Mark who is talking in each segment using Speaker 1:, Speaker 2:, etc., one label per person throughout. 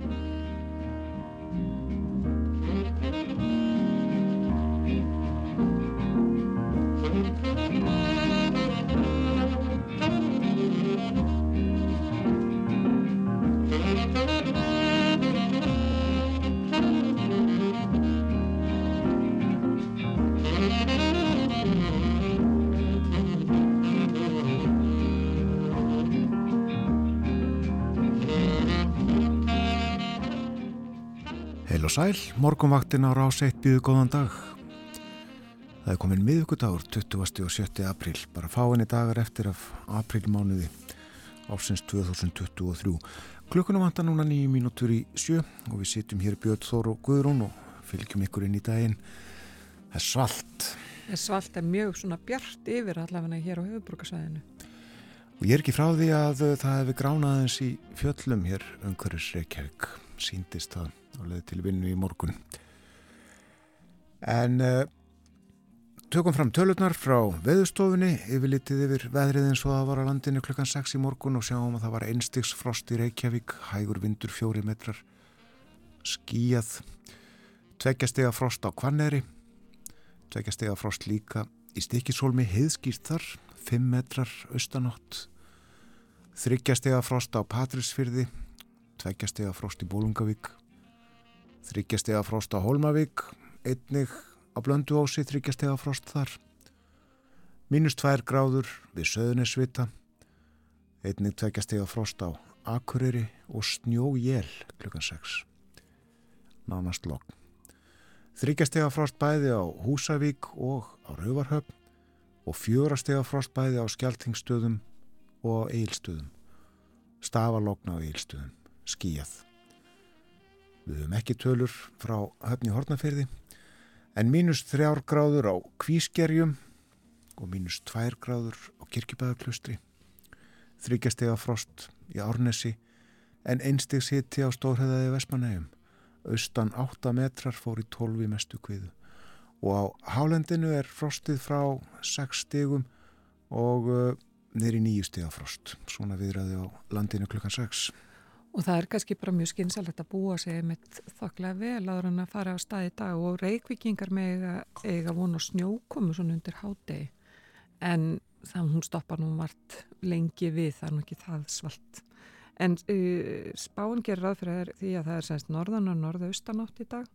Speaker 1: Bye. Sæl, morgunvaktin á rás 1 býðu góðan dag. Það er komin miðugudagur 20. og 7. apríl, bara fáinni dagar eftir af aprílmánuði ásins 2023. Klukkunum vantar núna nýju mínútur í sjö og við sitjum hér Björn Þór og Guðrún og fylgjum ykkur inn í daginn. Það er svalt.
Speaker 2: Það er svalt, er mjög svona bjart yfir allavega hér á höfubrukasvæðinu.
Speaker 1: Og ég er ekki frá því að það hefur gránaðins í fjöllum hér umhverjus Reykjavík, síndist það á leið til vinnu í morgun. En uh, tökum fram tölurnar frá veðustofunni, yfirlitið yfir veðrið eins og það var á landinu klukkan 6 í morgun og sjáum að það var einstiks frost í Reykjavík, hægur vindur fjóri metrar, skíjað, tveggjastega frost á Kvanneri, tveggjastega frost líka í stikisólmi, heiðskýrt þar, 5 metrar austanátt, þryggjastega frost á Patrísfyrði, tveggjastega frost í Bólungavík, þryggjastega frost á Holmavík, einnig á Blönduósi þryggjastega frost þar, mínus 2 gráður við Söðunisvita, einnig tveggjastega frost á Akureyri og Snjójél klukkan 6, nánast logg. Þryggjastega frost bæði á Húsavík og á Rauvarhöfn og fjórastega frost bæði á Skeltingstöðum og á Eilstöðum. Stafalogna á Eilstöðum, skíjað. Við höfum ekki tölur frá höfni Hortnaferði en mínus þrjár gráður á Kvískerjum og mínus tvær gráður á Kirkjubæðarklustri. Þryggjastega frost í Árnesi en einsteg siti á Stórheðaði Vesmanægum. Austan 8 metrar fór í 12 mestu kviðu og á hálendinu er frostið frá 6 stegum og uh, neyri 9 stega frost. Svona viðræði á landinu klukkan 6.
Speaker 2: Og það er kannski bara mjög skynsalegt að búa sig með þokklega vel að hann að fara á stað í dag og reykvikingar með eiga, eiga vonu snjókomu svona undir hádegi en þannig hún stoppar nú vart lengi við, það er nú ekki það svalt. En uh, spáin gerir aðfyrir því að það er semst norðan og norðaustanátt í dag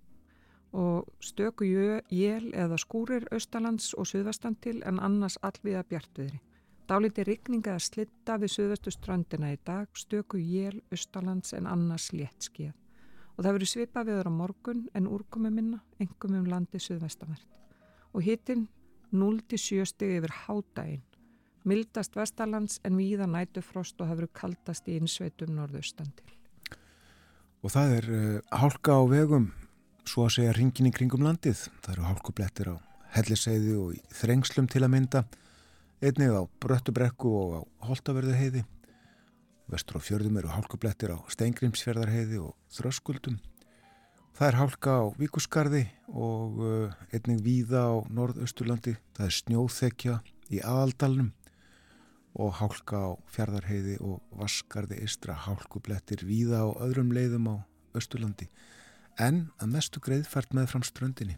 Speaker 2: og stöku jél eða skúrir austalands og suðvastan til en annars allviða bjartviðri. Dáliti rigninga að slitta við suðvestu strandina í dag, stöku jél, austalands en annars léttskíð. Og það verður svipa viður á morgun en úrkomi minna, engum um landi suðvestavert. Og hittinn 0-7 steg yfir hádægin. Mildast vestalands en víða nætufrost og það verður kaldast í insveitum norðaustan til.
Speaker 1: Og það er uh, hálka á vegum, svo að segja ringin í kringum landið. Það eru hálkublettir á helliseiði og í þrengslum til að mynda einnig á Bröttubrekku og á Holtaverðu heiði vestur á fjörðum eru hálkublettir á Steingrimsfjörðarheiði og Þröskuldum. Það er hálka á Víkusgarði og uh, einnig víða á Norðausturlandi. Það er snjóþekja í aðaldalnum og hálka á Fjörðarheiði og Vaskarði eistra hálkublettir víða á öðrum leiðum á Östurlandi en að mestu greiðfært með fram ströndinni.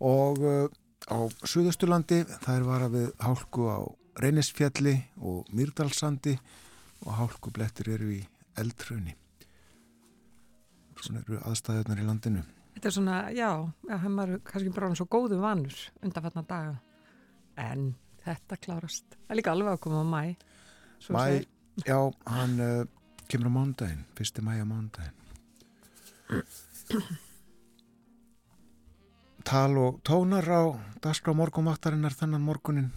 Speaker 1: Og uh, Á Suðusturlandi það er vara við hálku á Reynisfjalli og Myrdalsandi og hálku blettir eru í eldröunni. Svona eru aðstæðunar í landinu.
Speaker 2: Þetta er svona, já, hann var kannski bara svo góðu vanur undanfatna daga. En þetta klárast. Það er líka alveg að koma á mæ.
Speaker 1: Mæ, já, hann uh, kemur á mándaginn, fyrsti mæ á mándaginn. tal og tónar á Dasgrá morgumvaktarinnar þennan morgunin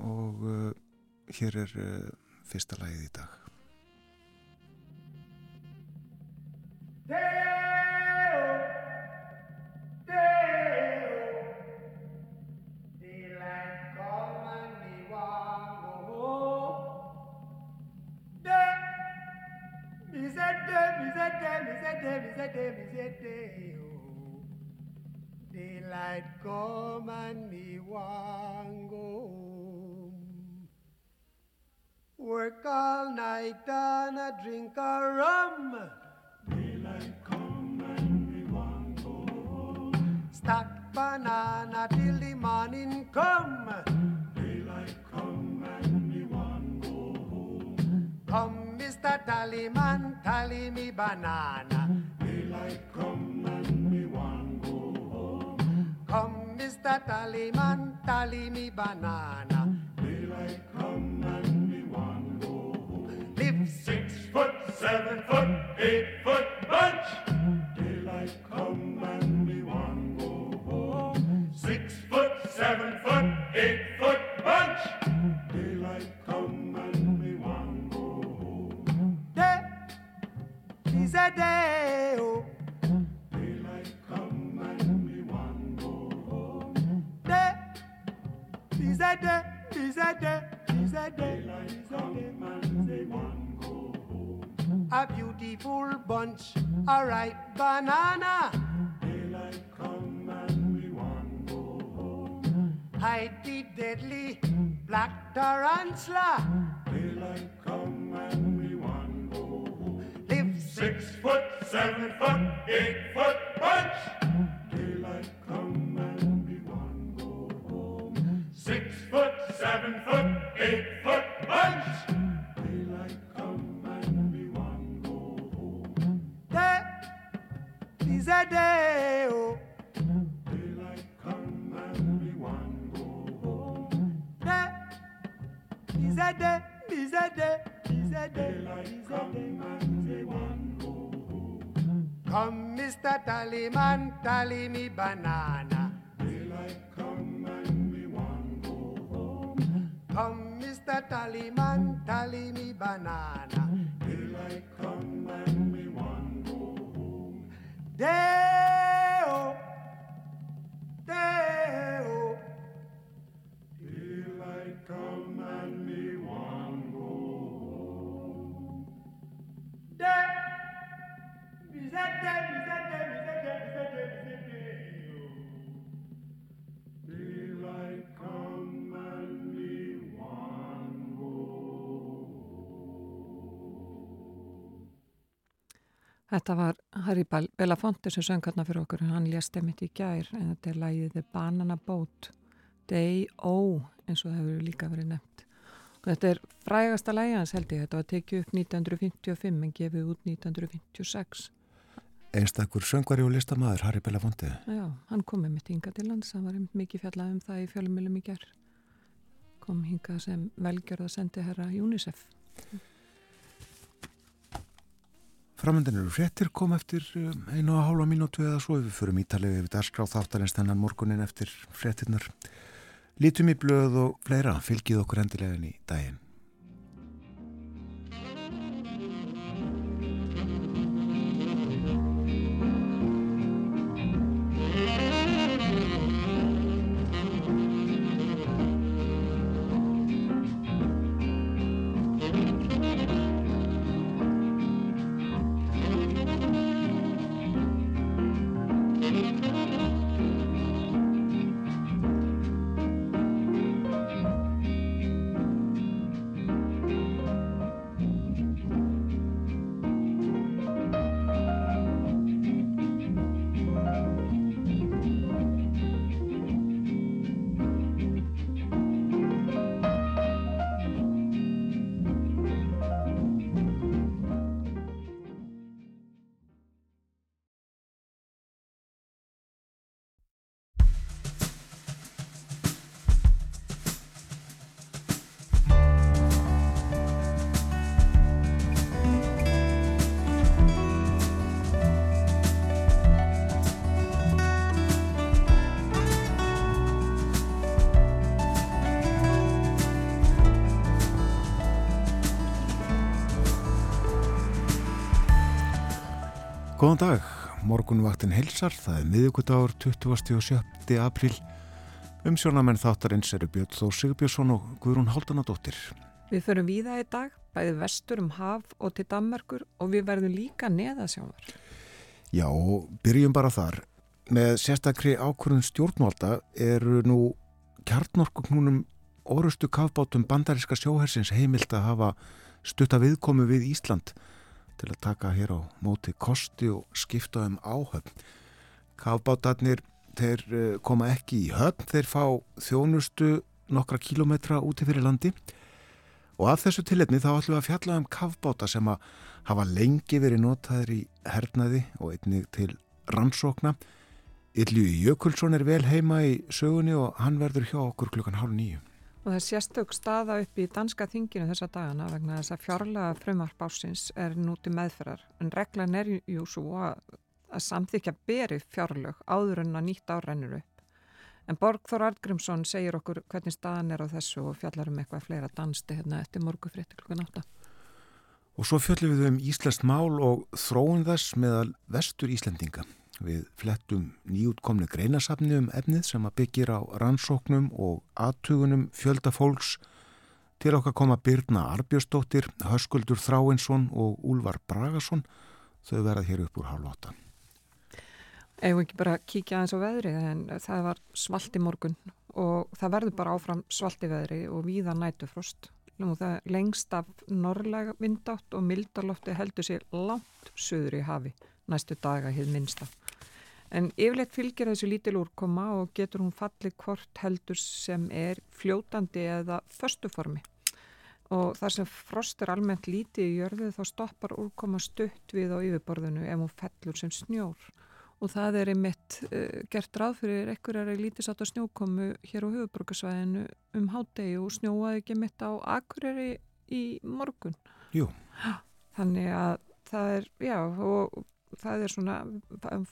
Speaker 1: og uh, hér er uh, fyrsta lagið í dag. Daylight come and me want go home. Work all night and a drink a rum. Daylight
Speaker 3: come and we want go home. Stack banana till the morning come. Daylight come and me want go home. Come, Mr. Tallyman, tally me banana. Daylight come Mr. Tallyman, tally me banana. Daylight come and we want go home. Live six foot, seven foot, eight foot bunch. Daylight come and we want go home. Six foot, seven foot, eight foot bunch. Daylight come and we want go home. Day is a day, oh. A day, a day, a day. A beautiful bunch, a ripe banana. Daylight come and we want go home. Hide the deadly black tarantula. Daylight come and we want go home. Live six foot, seven foot, eight foot seven foot, eight foot bunch. Daylight come and we want go home. Day is a day, oh. Daylight come and we want go home. Day is a day, is a day, is a day, is a day, and we want go. Come, Mr. Tallyman, tally me banana. Tallyman, tally me banana. Daylight come and we want go home. Day-o,
Speaker 2: Þetta var Harry Belafonte sem söng hérna fyrir okkur, hann lést emitt í gær en þetta er lægið The Banana Boat. Day O eins og það hefur líka verið nefnt. Og þetta er frægasta lægi hans held ég. Þetta var tekið upp 1955 en gefið út 1956
Speaker 1: Einstakur söngvari og listamæður Harry Belafonte.
Speaker 2: Já, hann kom með mitt hinga til lands. Hann var mikið fjallað um það í fjölumilum í gær. Kom hinga sem velgjörða sendi herra UNICEF
Speaker 1: Framöndin eru fréttir kom eftir um, einu og hálfa mínútu eða svo við förum ítalið við darskráð þáttarins þennan morgunin eftir fréttinnar. Lítum í blöð og fleira, fylgið okkur endilegin í daginn. Góðan dag, morgunvaktin helsar, það er miðugudagur 27. apríl. Umsjónamenn þáttarins eru Björn Þó Sigurbjörnsson og Guðrún Haldanadóttir.
Speaker 2: Við förum víða í dag, bæði vestur um haf og til Danmarkur og við verðum líka neðasjávar.
Speaker 1: Já, byrjum bara þar. Með sérstakri ákvörðun stjórnvalda eru nú kjarnorkuknúnum orustu kafbátum bandaríska sjóhersins heimilt að hafa stutta viðkomi við Ísland til að taka hér á móti kosti og skipta um áhöfn. Kafbátarnir, þeir eh, koma ekki í höfn, þeir fá þjónustu nokkra kílometra úti fyrir landi og af þessu tilletni þá ætlum við að fjalla um kafbáta sem að hafa lengi verið notaður í hernaði og einnig til rannsókna. Ylju Jökulsson er vel heima í sögunni og hann verður hjá okkur klukkan hálf nýju.
Speaker 2: Og það sérstök staða upp í danska þinginu þessa dagana vegna þess að fjárlega frumarp ásins er núti meðferðar. En reglan er jú svo að, að samþykja beri fjárlög áður en að nýtt árennur upp. En Borgþór Artgrímsson segir okkur hvernig staðan er á þessu og fjallar um eitthvað fleira dansti hérna eftir morgu frétti klukkan átta.
Speaker 1: Og svo fjöllum við um Íslandst mál og þróun þess meðal vestur Íslandinga. Við flettum nýjútkomni greinasafni um efnið sem að byggir á rannsóknum og aðtugunum fjölda fólks til okkar koma Birna Arbjörnsdóttir, Höskuldur Þráinsson og Úlvar Bragason. Þau verða hér upp úr hálfóta.
Speaker 2: Ef við ekki bara kíkja aðeins á veðri en það var svalt í morgun og það verður bara áfram svalt í veðri og víða nætufrost. Nú það lengst af norrlega vindátt og mildarlofti heldur sér langt söður í hafi næstu daga hér minnsta. En yfirleitt fylgir þessu lítil úrkoma og getur hún fallið hvort heldur sem er fljótandi eða förstuformi. Og þar sem frost er almennt lítið í jörðu þá stoppar úrkoma stutt við á yfirborðinu ef hún fellur sem snjór. Og það er einmitt uh, gert ráð fyrir ekkurari lítisátt á snjókomu hér á höfuborgarsvæðinu um hádegi og snjóaði ekki mitt á akkurari í morgun.
Speaker 1: Jú.
Speaker 2: Þannig að það er, já, og það er svona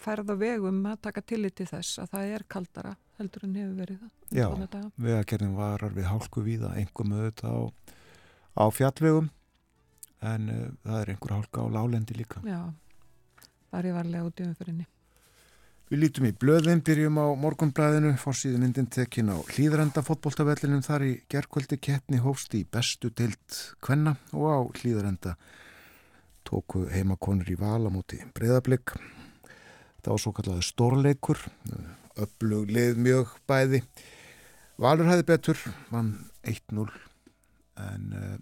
Speaker 2: færð á vegum að taka tillit til þess að það er kaldara heldur en hefur verið það.
Speaker 1: Já, vegakernin varar við hálku víða, engum auðvitað á, á fjallvegum en uh, það er einhver hálka á lálendi líka.
Speaker 2: Já, það er varlega út í umfyrinni.
Speaker 1: Við lítum í blöðin, byrjum á morgunblæðinu, fórsýðu myndin tekin á hlýðranda fótbóltavellinum þar í gerkvöldi keppni hófst í bestu deilt kvenna og á hlýðranda tóku heimakonur í valamóti breyðablík. Það var svo kallaði stórleikur, öflug lið mjög bæði. Valur hæði betur, vann 1-0 en uh,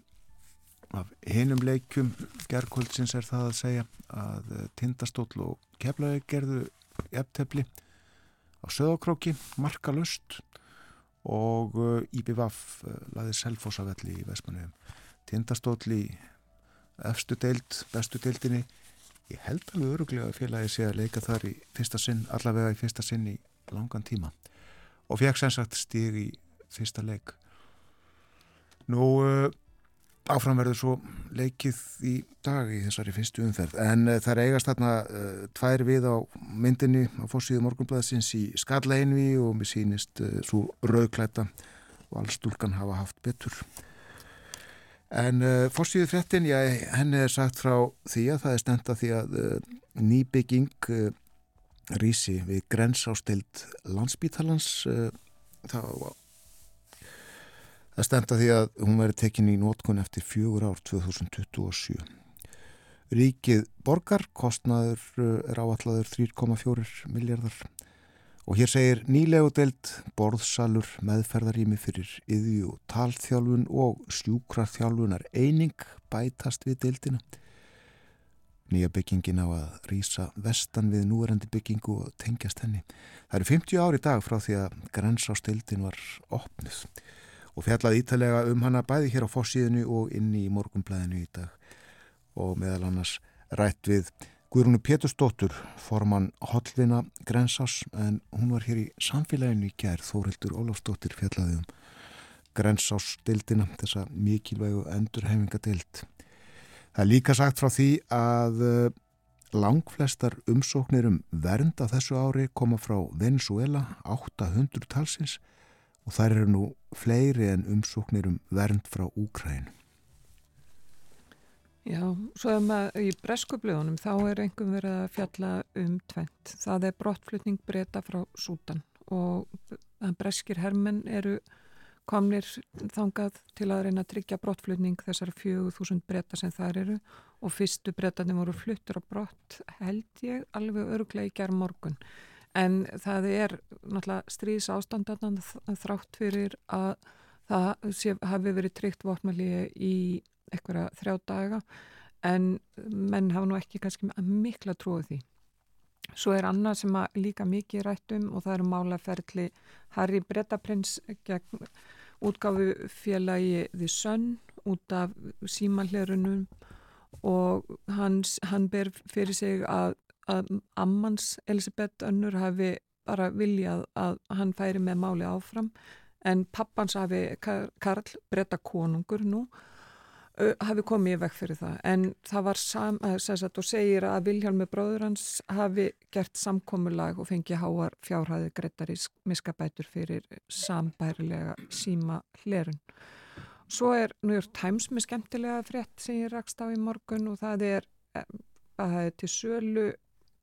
Speaker 1: af hinum leikum gerkvöldsins er það að segja að uh, tindastóll og keflaði gerðu eftirtefli á söðakróki, markalust og uh, IBVF uh, laði selfósavelli í Vesmanöfum. Tindastóll í efstu deild, bestu deildinni. Ég held alveg öruglega að félagi sé að leika þar í fyrsta sinn, allavega í fyrsta sinn í langan tíma. Og fekk sem sagt stíg í fyrsta leik. Nú uh, áframverður svo leikið í dag í þessari fyrstu umferð. En uh, það er eigast þarna uh, tvær við á myndinni á fórsíðu morgunblæðsins í Skalleinvi og mér sýnist svo rauðklæta og allstúlkan hafa haft betur En uh, fórsíðu fréttin, já, henni er sagt frá því að það er stenda því að uh, nýbygging uh, rísi við grensástild landsbítalans það, það stenda því að hún veri tekin í nótkun eftir fjögur ár 2027. Ríkið borgar, kostnaður er áallaður 3,4 miljardar Og hér segir nýlegu deild borðsalur meðferðarými fyrir yðju og talþjálfun og sjúkrarþjálfunar eining bætast við deildina. Nýja byggingin á að rýsa vestan við núverandi byggingu og tengjast henni. Það eru 50 ári dag frá því að grensástildin var opnuð og fjallað ítalega um hana bæði hér á fossíðinu og inni í morgumblæðinu í dag og meðal annars rætt við Guðrúnu Pétursdóttur formann Hollvina Grensás en hún var hér í samfélaginu í gerð Þórildur Ólafsdóttir fjallaði um Grensásdildina þessa mikilvægu endurhefingadeild. Það er líka sagt frá því að eh, langflestar umsóknir um vernd að þessu ári koma frá Venezuela 800 talsins og þær eru nú fleiri en umsóknir um vernd frá Úkrænu.
Speaker 2: Já, svo að maður í breskublöðunum þá er einhverjum verið að fjalla um tvent. Það er brottflutning breyta frá Sútan og breskir hermenn eru komnir þangað til að reyna að tryggja brottflutning þessar 4000 breyta sem það eru og fyrstu breytandi voru fluttur á brott held ég alveg öruglega í gerð morgun. En það er náttúrulega stríðs ástandarnan þrátt fyrir að það sé, hafi verið tryggt votmalíi í eitthvað þrjá daga en menn hafa nú ekki kannski mikla trúið því. Svo er annað sem líka mikið rætt um og það eru málaferðli Harry Brettaprins gegn útgáfu félagi The Sun út af símallerunum og hans, hann ber fyrir sig að, að Ammans Elisabeth Önnur hafi bara viljað að hann færi með máli áfram en pappans hafi Karl Brettakonungur nú hafi komið í vekk fyrir það en það var sam, sagt, og segir að Vilhjálmi bróður hans hafi gert samkomulag og fengið háar fjárhæði greittari miskabætur fyrir sambærilega síma hlerun. Svo er New York Times með skemmtilega frétt sem ég rakst á í morgun og það er að það er til sölu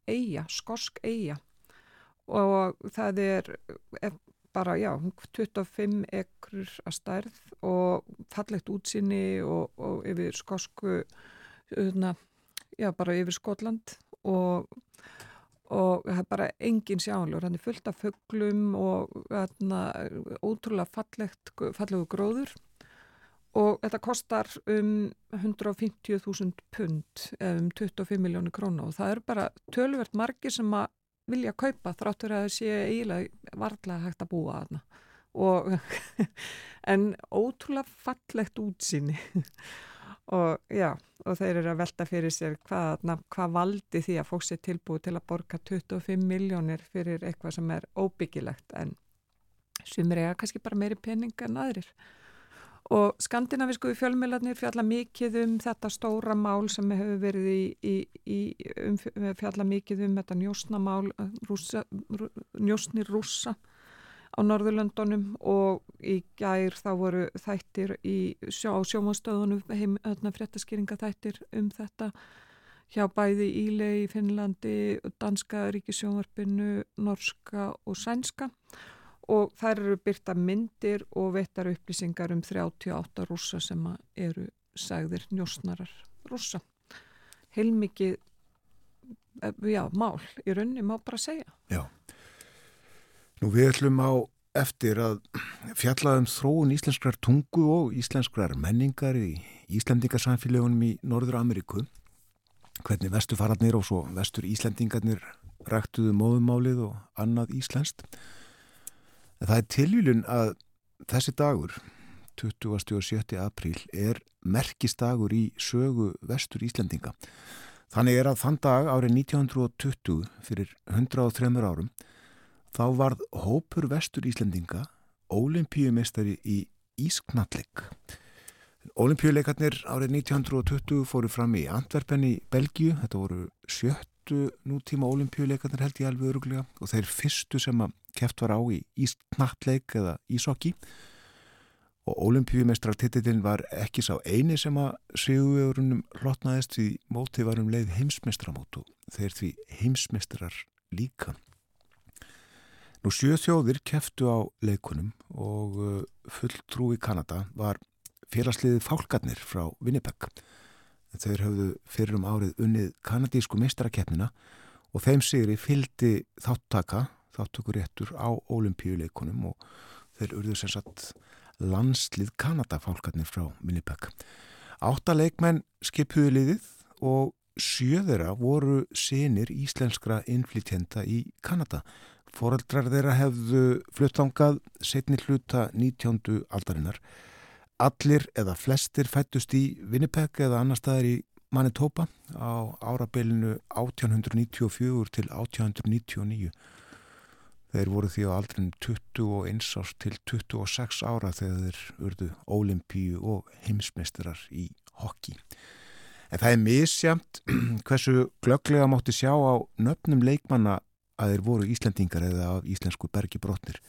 Speaker 2: eiga, skosk eiga og það er bara, já, 25 ekrur að stærð og fallegt útsinni og, og yfir skosku, öðna, já, bara yfir Skotland og, og það er bara engin sjálfur, hann er fullt af föglum og öðna, ótrúlega fallegt, fallegu gróður og þetta kostar um 150.000 pund um 25 miljónu krónu og það eru bara tölvert margir sem að vilja kaupa þráttur að það sé eiginlega varlega hægt að búa aðna en ótrúlega fallegt útsinni og já og þeir eru að velta fyrir sér hvað, hvað valdi því að fólks er tilbúið til að borga 25 miljónir fyrir eitthvað sem er óbyggilegt en sumir eiga kannski bara meiri pening en aðrir og skandinavisku fjölmiðlarnir fjalla mikið um þetta stóra mál sem hefur verið í, í, í um, fjalla mikið um þetta njósnamál rússa, njósnir rússa á Norðurlöndunum. Og í gær þá voru þættir í sjó, sjómanstöðunum heim fréttaskýringa þættir um þetta. Hjá bæði Ílei í Finnlandi, Danska ríkisjónvarpinu, Norska og Sænska. og þær eru byrta myndir og vettar upplýsingar um 38 rúsa sem eru sagðir njósnarar rúsa. Heilmikið, eh, já, mál í raunni má bara segja.
Speaker 1: Já. Nú við ætlum á eftir að fjalla um þróun íslenskrar tungu og íslenskrar menningar í Íslandingarsamfélagunum í Norður Ameríku. Hvernig vestufararnir og svo vestur Íslandingarnir ræktuðu móðumálið og annað íslenskt. En það er tilvílun að þessi dagur, 27. apríl, er merkistagur í sögu vestur Íslandinga. Þannig er að þann dag árið 1920 fyrir 103 árum þá varð hópur vestur Íslandinga ólimpíumeistari í Ísknalleg. Ólimpíuleikarnir árið 1920 fóru fram í Antwerpen í Belgíu, þetta voru sjöttu nútíma ólimpíuleikarnir held ég alveg öruglega og þeir fyrstu sem að keft var á í ísknattleik eða ísokki og olimpíumeistrartitillin var ekki sá eini sem að sigurverunum hlotnaðist því móti var um leið heimsmeistramót og þeir því heimsmeistrar líka. Nú sjö þjóðir keftu á leikunum og uh, fulltrú í Kanada var félagsliðið fálkarnir frá Winnipeg. Þeir hafðu fyrir um árið unnið kanadísku meistrakeppnina og þeim sigri fyldi þáttaka þáttökur réttur á olimpíuleikunum og þeir urðu sem sagt landslið Kanadafálkarnir frá Winnipeg. Áttaleikmenn skipuðu liðið og sjöðera voru senir íslenskra innflytjenda í Kanada. Foreldrar þeirra hefðu fluttangað setni hluta 19. aldarinnar. Allir eða flestir fættust í Winnipeg eða annar staðar í Manitoba á árabilinu 1894 til 1899 Þeir voru því á aldrin 21 árs til 26 ára þegar þeir urðu ólimpíu og heimsmeisterar í hokki. En það er misjamt hversu glögglega mátti sjá á nöfnum leikmanna að þeir voru Íslandingar eða íslensku bergibrotnir.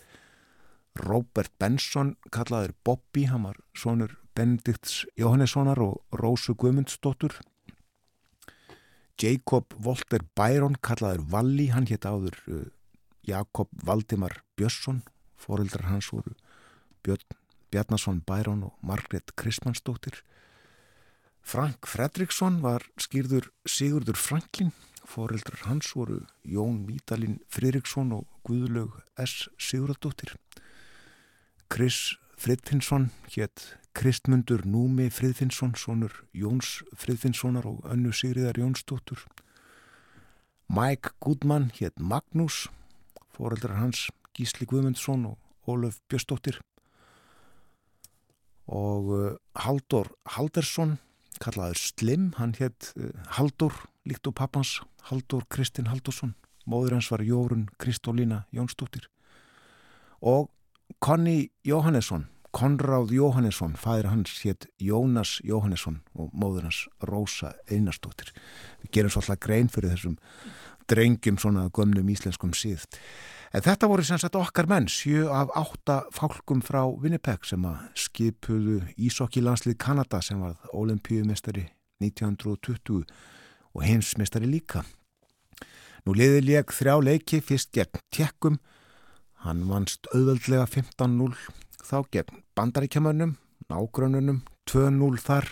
Speaker 1: Robert Benson kallaður Bobby, hann var sonur Benedikts Jóhannessonar og Rósu Guðmundsdóttur. Jacob Walter Byron kallaður Valli, hann hétt áður uh, Jakob Valdimar Björnsson, foreldrar hans voru Björn Bjarnason Bærón og Margret Kristmannsdóttir. Frank Fredriksson var skýrður Sigurdur Franklin, foreldrar hans voru Jón Vítalin Fridriksson og Guðlaug S. Sigurðardóttir. Chris Fridfinsson hétt Kristmundur Númi Fridfinsson, sonur Jóns Fridfinssonar og önnu Sigriðar Jónsdóttur. Mike Goodman hétt Magnús, foreldrar hans Gísli Guðmundsson og Ólaf Björstóttir. Og uh, Haldur Haldersson, kallaður Slim, hann hétt uh, Haldur, líkt og pappans, Haldur Kristinn Haldursson. Móður hans var Jórun Kristólína Jónsdóttir. Og Conny Jóhannesson, Konráð Jóhannesson, fæðir hans hétt Jónas Jóhannesson og móður hans Rósa Einarstóttir. Við gerum svolítið grein fyrir þessum drengjum svona gömnum íslenskum síð. En þetta voru sem sagt okkar menn, sjö af átta fálkum frá Winnipeg sem að skipuðu Ísokki landslið Kanada sem var olimpíumestari 1920 og heimsmestari líka. Nú liði lék þrjá leiki fyrst gegn tjekkum Hann vannst auðveldlega 15-0 þá gegn bandaríkjamönnum, nágrönunum, 2-0 þar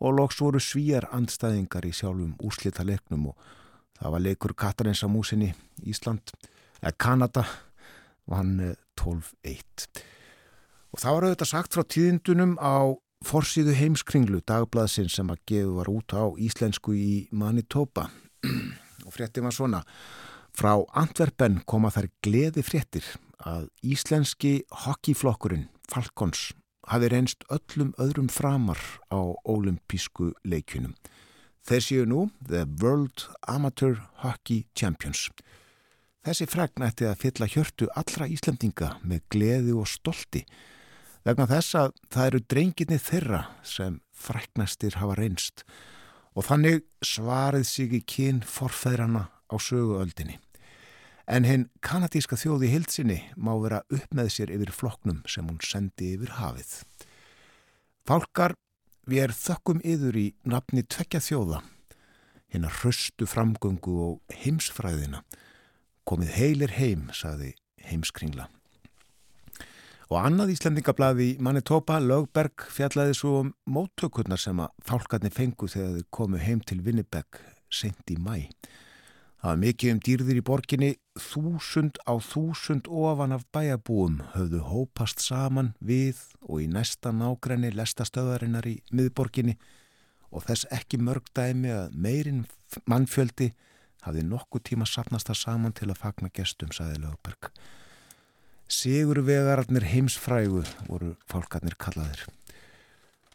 Speaker 1: og loks voru svíjar andstæðingar í sjálfum úrslita leiknum og það var leikur Katarins á músinni Ísland, eða Kanada, vann 12-1. Og það var auðvitað sagt frá tíðindunum á forsýðu heimskringlu dagblaðsinn sem að gefu var út á íslensku í Manitoba. Og frétti var svona Frá Antwerpen koma þær gleði fréttir að íslenski hockeyflokkurinn Falcons hafi reynst öllum öðrum framar á ólimpísku leikunum. Þeir séu nú The World Amateur Hockey Champions. Þessi frækna ætti að fylla hjörtu allra Íslandinga með gleði og stolti vegna þess að það eru drengirni þeirra sem fræknastir hafa reynst og þannig svarið sig í kyn forfæðrana á söguöldinni. En hinn kanadíska þjóði hildsinni má vera upp með sér yfir floknum sem hún sendi yfir hafið. Fálkar, við er þökkum yður í nafni tvekja þjóða, hinn að hröstu framgöngu og heimsfræðina. Komið heilir heim, saði heimskringla. Og annað Íslandingablaði Manitoba, Lögberg, fjallaði svo um móttökurnar sem að fálkarnir fengu þegar þau komu heim til Winnipeg sent í mæ. Það var mikið um dýrðir í borginni, þúsund á þúsund ofan af bæjabúum höfðu hópast saman við og í næsta nágræni lestastöðarinnar í miðborginni og þess ekki mörg dæmi að meirinn mannfjöldi hafði nokkuð tíma sapnast það saman til að fagna gestum, saði Lögberg. Sigur vegararnir heimsfrægu voru fólkarnir kallaðir.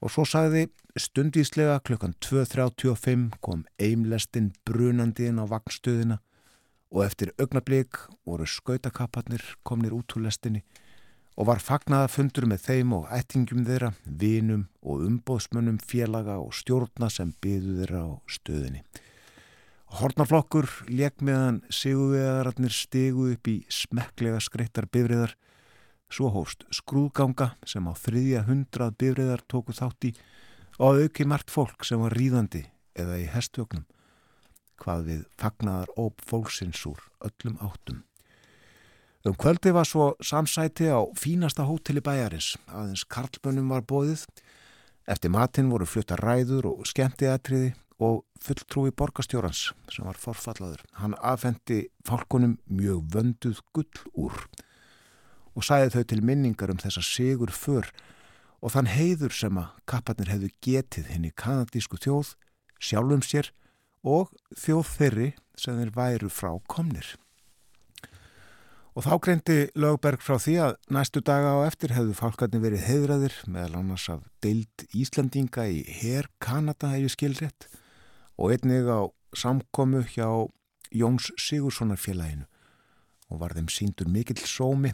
Speaker 1: Og svo sagði stundíslega klukkan 2.35 kom eimlestin brunandi inn á vagnstöðina og eftir augnablík voru skautakapparnir komnir út úr lestinni og var fagnaða fundur með þeim og ættingum þeirra, vinum og umbóðsmönnum félaga og stjórna sem byðu þeirra á stöðinni. Hortnaflokkur leik meðan sigurvegararnir stegu upp í smekklega skreittar bifriðar Svo hóst skrúðganga sem á þriðja hundrað bifriðar tóku þátt í og auki margt fólk sem var ríðandi eða í hestvögnum hvað við fagnaðar óp fólksins úr öllum áttum. Um kvöldi var svo samsæti á fínasta hóteli bæjarins aðeins Karlbönnum var bóðið eftir matinn voru flutta ræður og skemmtiðatriði og fulltrúi borgastjórans sem var forfallaður. Hann afhendi fólkunum mjög vönduð gull úr og sæði þau til minningar um þessa sigur för og þann heiður sem að kapparnir hefðu getið henni kanadísku þjóð, sjálfum sér og þjóð þeirri sem þeir væru frá komnir. Og þá greindi lögberg frá því að næstu daga á eftir hefðu fálkarnir verið heiðraðir meðal annars af deild Íslandinga í Her Kanada hefði skilrétt og einnig á samkomu hjá Jóns Sigurssonar félaginu og var þeim síndur mikill sómi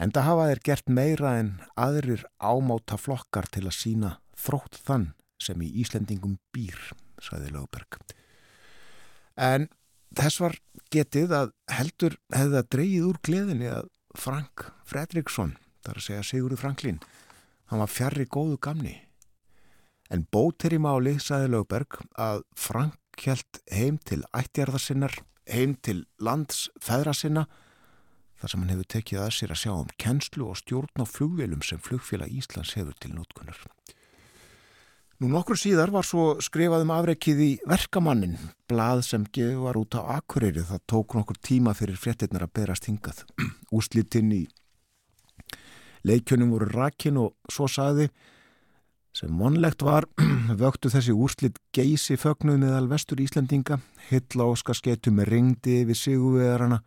Speaker 1: En það hafa þeir gert meira en aðrir ámáta flokkar til að sína þrótt þann sem í Íslendingum býr, saði Lögberg. En þess var getið að heldur hefði það dreyið úr gleðinni að Frank Fredriksson, þar að segja Sigurður Franklín, hann var fjarrri góðu gamni. En bótir í máli, saði Lögberg, að Frank held heim til ættjarðarsinnar, heim til landsfæðra sinna þar sem hann hefur tekið að sér að sjá um kennslu og stjórn á flugvelum sem flugfélag Íslands hefur til nótkunnar. Nú nokkur síðar var svo skrifað um afreikið í verkamannin, blað sem gefur út á Akureyri. Það tók nokkur tíma fyrir fréttinnar að berast hingað. Úslitinn í Leikjunum voru rakin og svo saði sem vonlegt var vöktu þessi úrslit geysi fögnuð meðal vestur Íslandinga, hylla óskarsketu með ringdi yfir sigurvegarana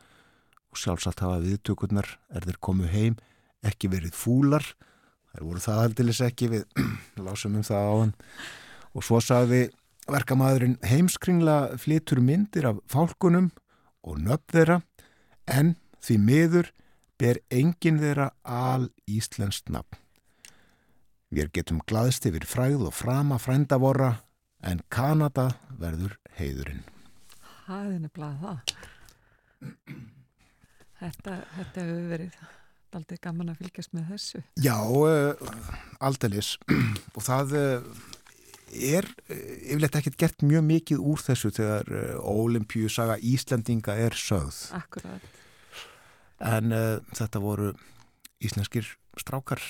Speaker 1: og sjálfsagt hafa viðtökurnar er þeir komu heim ekki verið fúlar þær voru það aldilis ekki við lásum um það á hann og svo saði verkamæðurinn heimskringla flitur myndir af fálkunum og nöfn þeirra en því miður ber enginn þeirra al íslenskt nafn. Við getum glaðst yfir fræð og frama frændavora en Kanada verður heiðurinn.
Speaker 2: Það er nefnilega það. Þetta, þetta hefur verið aldrei gaman að fylgjast með þessu.
Speaker 1: Já, uh, aldeilis og það uh, er uh, yfirleitt ekkert gert mjög mikið úr þessu þegar Ólimpíusaga Íslandinga er sögð.
Speaker 2: Akkurat
Speaker 1: en uh, þetta voru íslenskir strákar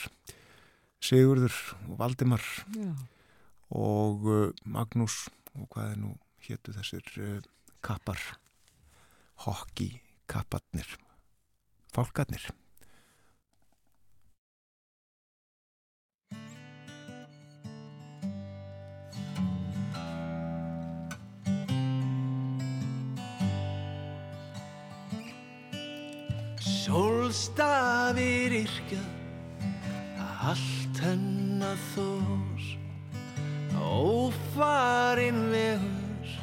Speaker 1: Sigurður og Valdimar
Speaker 2: Já.
Speaker 1: og uh, Magnús og hvað er nú héttu þessir uh, kappar hokki kapparnir fálkarnir.
Speaker 4: Sólstafir yrkja allt hennar þós Ófarin vegur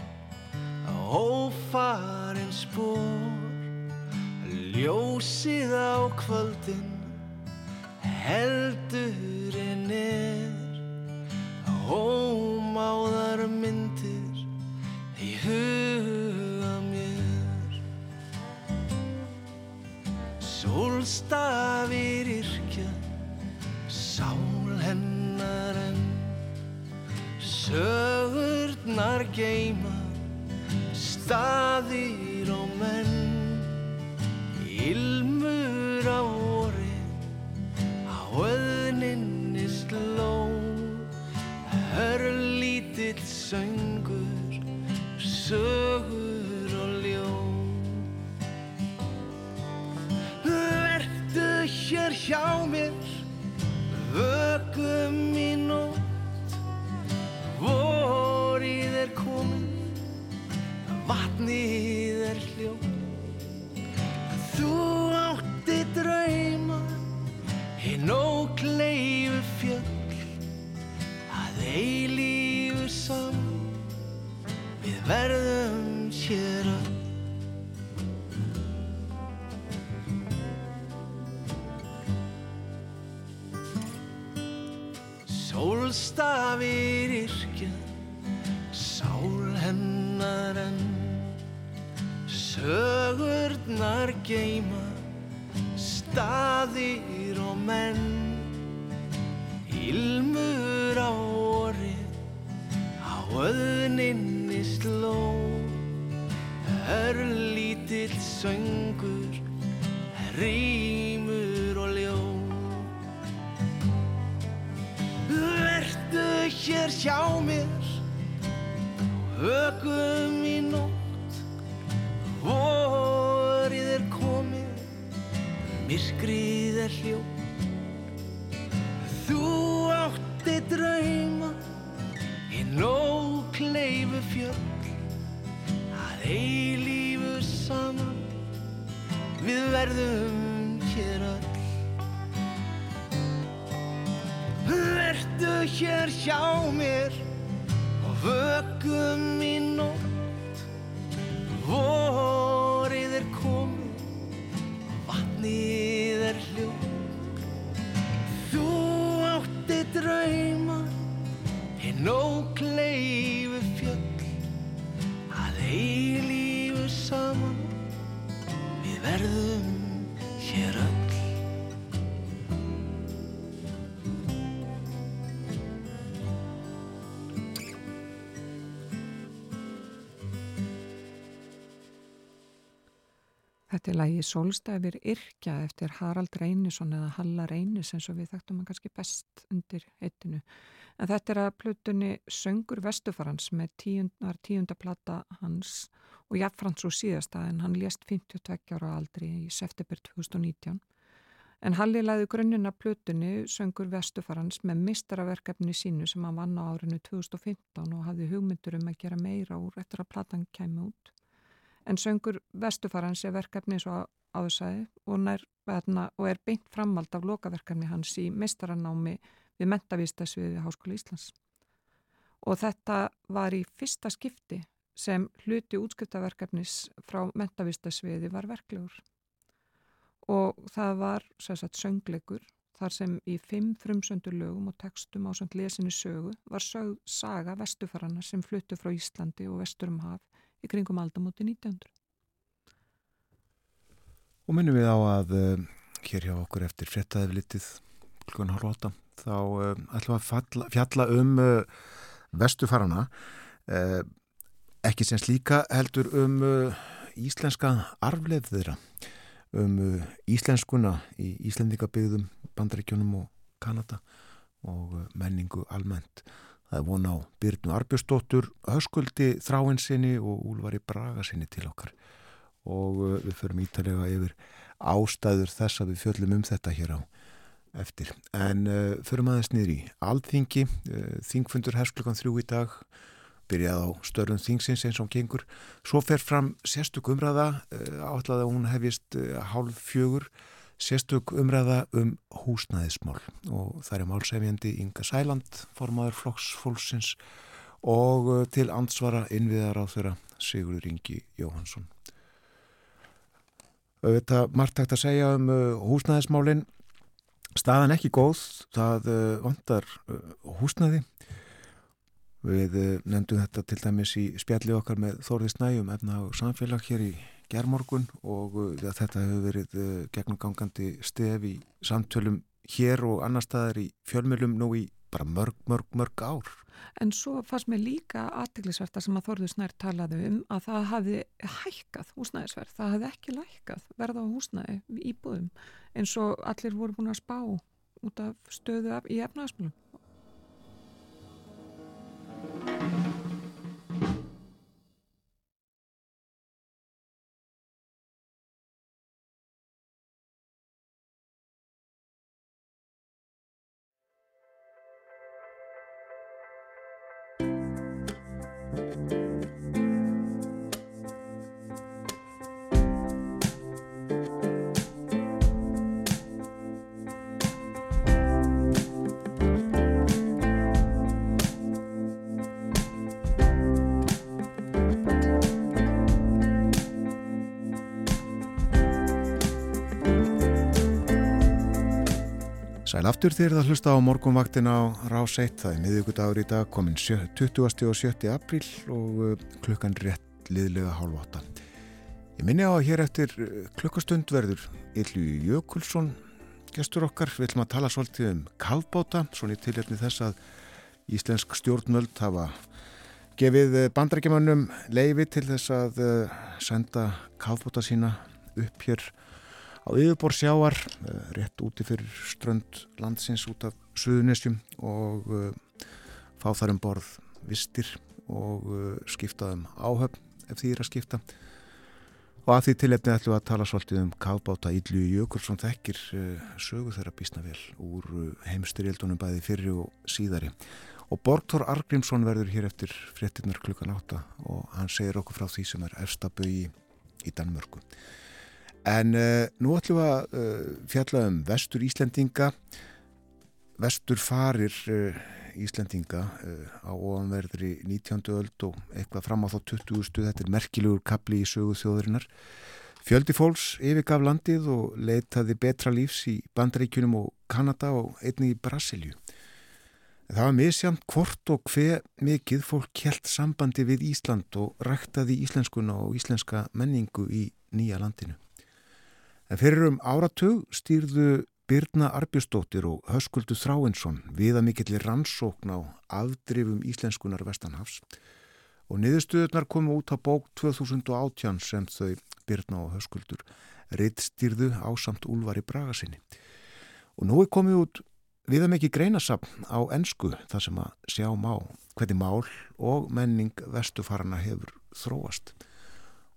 Speaker 4: Ófarin spór Ljósið á kvöldin Heldurinn er. Ómáðar myndir Í huga mér. Sólstafir yrkja Sál hennar en Sögurnar geima Staðir og menn Ilmur á orri Á öðninni sló. Hörlítill söngur Sögur og ljó Vertu hér hjá mér Vökum í nótt. Vorið er komin Vatnið er hljó Þú átti drauma Hinn ókleifu fjöll Að eilífu saman Við verðum hér öll. Sólstafir Sögurnar geima Staðir og menn. Ilmur á orri Á öðninni sló. Örlítill söngur Rímur og ljó. Vertu hér hjá mér Högum í nótt Myrkrið er hljó Þú átti drauma Í nókleifu fjöll. Að eilífu saman Við verðum hér öll. Vertu hér hjá mér og vökum í nótt
Speaker 2: lægi Solstæfir Yrkja eftir Harald Reynisson eða Halla Reynis eins og við þekktum hann kannski best undir eitinu. En þetta er að plutunni Söngur Vestufarans með tíundar tíundaplata hans og jafnfrans og síðasta en hann lést 52 ára aldri í september 2019. En Halli laði grunnina plötunni söngur Vestufarans með mistaraverkefni sínu sem hann vann á árinu 2015 og hafði hugmyndur um að gera meira úr eftir að platan kæmi út. En söngur Vestufarans er verkefni svo áðursæði og, og er beint framvald af lokaverkefni hans í mistaranámi við mentavístasviði Háskóla Íslands. Og þetta var í fyrsta skipti sem hluti útskiptaverkefnis frá mentavístasviði var verklegur og það var sagt, söngleikur þar sem í fimm frumsöndur lögum og textum á sönd lesinni sögu var sög saga vestufarana sem fluttu frá Íslandi og vestur um haf í kringum aldamóti 1900.
Speaker 1: Og minnum við á að uh, hér hjá okkur eftir frettaði litið klukkan hálf átta þá uh, ætlum við að fjalla, fjalla um uh, vestufarana ekki sem slíka heldur um íslenska arfleif þeirra um íslenskuna í Íslendingabygðum, Bandaríkjónum og Kanada og menningu almennt. Það er von á Byrnu Arbjörnsdóttur, Höskuldi Þráinsinni og Úlvari Bragasinni til okkar og uh, við förum ítalega yfir ástæður þess að við fjöllum um þetta hér á eftir. En uh, förum aðeins niður í Alþingi, uh, Þingfundur hersklugan þrjú í dag byrjað á störnum þingsins eins og gengur. Svo fer fram sérstök umræða, eh, áttaði að hún hefist eh, hálf fjögur, sérstök umræða um húsnæðismál og það er málsefjandi Inga Sæland, formadur flokksfólksins og eh, til ansvara innviðar á þeirra Sigurður Ingi Jóhansson. Þetta margt hægt að segja um húsnæðismálinn. Staðan ekki góð, það vantar húsnæði Við nefndum þetta til dæmis í spjalli okkar með Þórði Snæjum efna á samfélag hér í gerðmorgun og ja, eh, þetta hefur verið uh, gegnumgangandi stef í samtölum hér og annar staðar í fjölmjölum nú í bara mörg, mörg, mörg ár.
Speaker 2: En svo fannst mér líka aðteglisverta sem að Þórði Snær talaði um að það hafi hækkað húsnæðisverð, það hafi ekki lækkað verða á húsnæði í búðum eins og allir voru búin að spá út af stöðu í efnaðasmjölum.
Speaker 1: Sæl aftur þegar það hlusta á morgunvaktin á Rás 1, það er miðugudagur í dag, komin 20. og 7. apríl og uh, klukkan rétt liðlega hálf 8. Ég minni á að hér eftir uh, klukkastund verður Yllu Jökulsson, gestur okkar, við ætlum að tala svolítið um kavbáta, svona í tilhjörni þess að íslensk stjórnmöld hafa gefið uh, bandrækjumannum leifi til þess að senda kavbáta sína upp hér á yfirbor sjáar eh, rétt úti fyrir strönd landsins út af Suðunessjum og uh, fá þar um borð vistir og uh, skiptaðum áhöfn ef því er að skipta. Og að því tilefni ætlum að tala svolítið um kafbáta Íllu Jökulsson þekkir sögu þeirra bísna vel úr heimstyrjaldunum bæði fyrir og síðari. Og Borgþór Argrímsson verður hér eftir fréttinnar klukkan átta og hann segir okkur frá því sem er efstabögi í Danmörku En uh, nú ætlum við að uh, fjalla um vestur Íslendinga, vestur farir uh, Íslendinga á ofanverðri 19. öld og eitthvað fram á þá 20. stuð, þetta er merkilegur kapli í sögu þjóðurinnar. Fjöldi fólks yfirgaf landið og leitaði betra lífs í Bandaríkunum og Kanada og einni í Brasilju. Það var misjamt hvort og hver mikið fólk helt sambandi við Ísland og ræktaði íslenskuna og íslenska menningu í nýja landinu. En fyrir um áratug stýrðu Birna Arbjörnsdóttir og Höskuldur Þráinsson viða mikillir rannsókn á afdrifum íslenskunar Vestanhafs og niðurstuðunar komu út á bók 2018 sem þau Birna og Höskuldur rittstýrðu á samt úlvar í Bragasinni. Og nú er komið út viða mikið greinasapn á ennsku þar sem að sjá má hvernig mál og menning vestufarana hefur þróast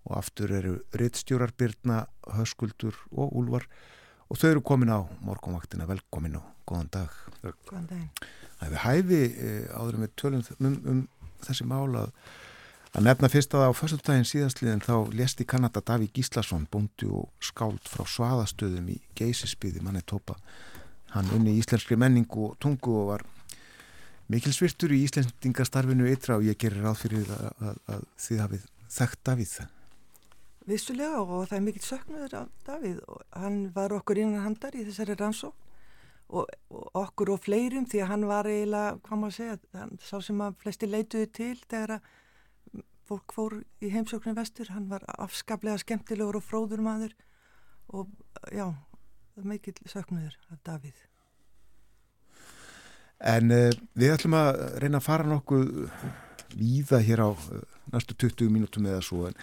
Speaker 1: og aftur eru rittstjórarbyrna, höskuldur og úlvar og þau eru komin á morgunvaktina, velkomin og góðan dag.
Speaker 5: Góðan daginn.
Speaker 1: Það hefur hæfi eh, áður með tölum um, um þessi mála að nefna fyrst að á fyrstundaginn síðastliðin þá lesti Kanada Daví Gíslason bóndi og skáld frá svaðastöðum í geysisbyði manni tópa. Hann unni í íslenskri menningu og tungu og var mikil svirtur í íslendingastarfinu ytra og ég gerir ráð fyrir að, að, að þið hafið þekkt Davíð það.
Speaker 5: Vissulega og það er mikill söknuður af Davíð. Og hann var okkur innan handar í þessari rannsók og, og okkur og fleirum því að hann var eiginlega, hvað maður segja, hann sá sem að flesti leituði til þegar að fólk fór í heimsóknum vestur, hann var afskaplega skemmtilegur og fróður maður. Og já, það er mikill söknuður af Davíð.
Speaker 1: En uh, við ætlum að reyna að fara nokkuð víða hér á uh, næstu 20 mínútum eða svo en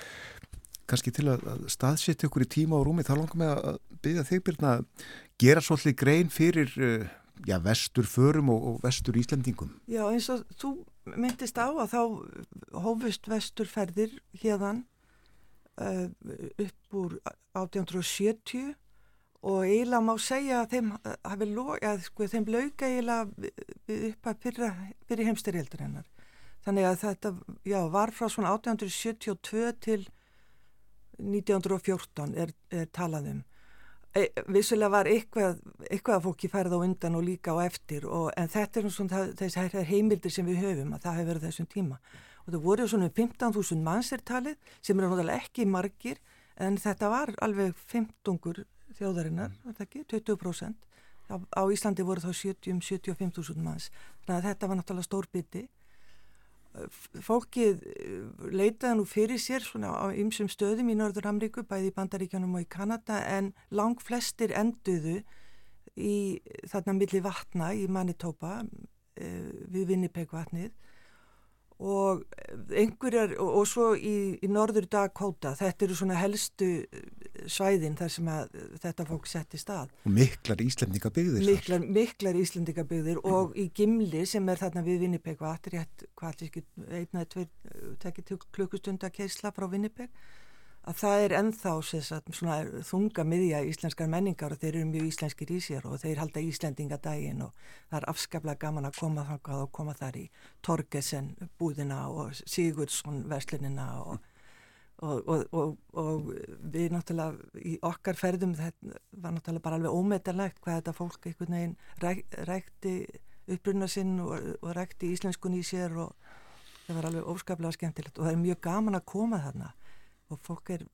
Speaker 1: kannski til að, að staðsetja ykkur í tíma og rúmi þá langar mig að byggja þig byrna að gera svolítið grein fyrir uh, já, vestur förum og, og vestur Íslandingum.
Speaker 5: Já eins og þú myndist á að þá hófust vesturferðir hérðan upp úr 1870 og eiginlega má segja að þeim, að, sko, þeim lauka eiginlega upp að fyrra, fyrir heimstyrjaldur hennar. Þannig að þetta já, var frá svona 1872 til 1914 er, er talað um. E, vissulega var eitthvað, eitthvað að fólki færð á undan og líka á eftir og, en þetta er svona þessi heimildir sem við höfum að það hefur verið þessum tíma. Og það voru svona 15.000 mannsirtalið sem eru náttúrulega ekki margir en þetta var alveg 15 þjóðarinnar, það ekki, 20%. Á, á Íslandi voru þá 70-75.000 manns. Þannig að þetta var náttúrulega stór biti. Fólkið eh, leitaði nú fyrir sér svona á ymsum stöðum í Norður Amríku, bæði í Bandaríkjanum og í Kanada, en lang flestir enduðu í þarna milli vatna í Manitoba eh, við Winnipeg vatnið og einhverjar, og, og svo í, í norður Dakota, þetta eru svona helstu eh, svæðin þar sem að þetta fólk setti stað.
Speaker 1: Og miklar íslendingabygðir.
Speaker 5: Miklar, miklar íslendingabygðir mm. og í Gimli sem er þarna við Winnipeg og allir rétt, hvað allir ekki, einnaði tveir, tekið klukkustund að keisla frá Winnipeg að það er ennþá sagt, svona, þunga miðja íslenskar menningar og þeir eru mjög íslenskir í sér og þeir halda Íslendingadaginn og það er afskaplega gaman að koma þangað og koma þar í Torgesen búðina og Sigurdsson verslinina og, og, og, og við náttúrulega í okkar ferðum þetta var náttúrulega bara alveg ómetalegt hvað þetta fólk einhvern veginn ræk, rækti uppbrunna sinn og rækti íslenskun í sér og það var alveg óskaplega skemmtilegt og það er mjög gaman að koma þarna og fólk er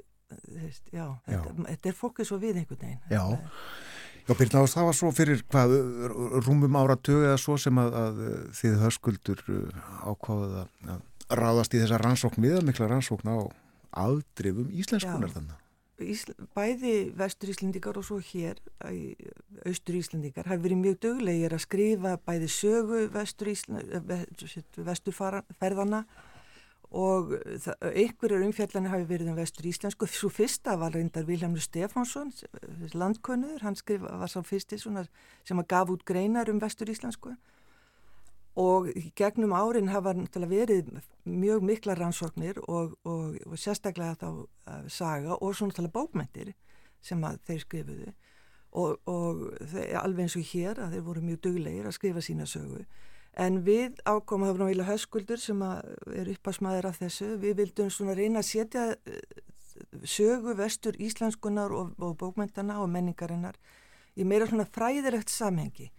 Speaker 5: veist, já, já. Þetta, þetta er fólkið svo við einhvern veginn.
Speaker 1: Já, já Birna Ás, það var svo fyrir hvað, rúmum áratögu eða svo sem að, að þið höskuldur uh, ákváðuð að ráðast í þessa rannsókn viðamikla rannsókn á aðdrifum íslenskunar þannig
Speaker 5: Ísl, bæði vestur Íslendingar og svo hér austur Íslendingar hafi verið mjög döglegir að skrifa bæði sögu vestur, vestur ferðana og einhverjur umfjallanir hafi verið um vestur íslensku. Svo fyrsta var reyndar Vilhelmur Stefánsson landkönnuður, hann skrif, var sá fyrsti sem að gaf út greinar um vestur íslensku. Og gegnum árin hafa verið mjög mikla rannsóknir og, og, og sérstaklega þá uh, saga og svona tala bókmentir sem að þeir skrifuðu. Og, og þeir, alveg eins og hér að þeir voru mjög duglegir að skrifa sína sögu En við ákomum, það var náttúrulega höskuldur sem er uppasmaður af þessu, við vildum svona reyna að setja eh, sögu vestur íslenskunar og, og bókmyndana og menningarinnar í meira svona fræðilegt samhengi.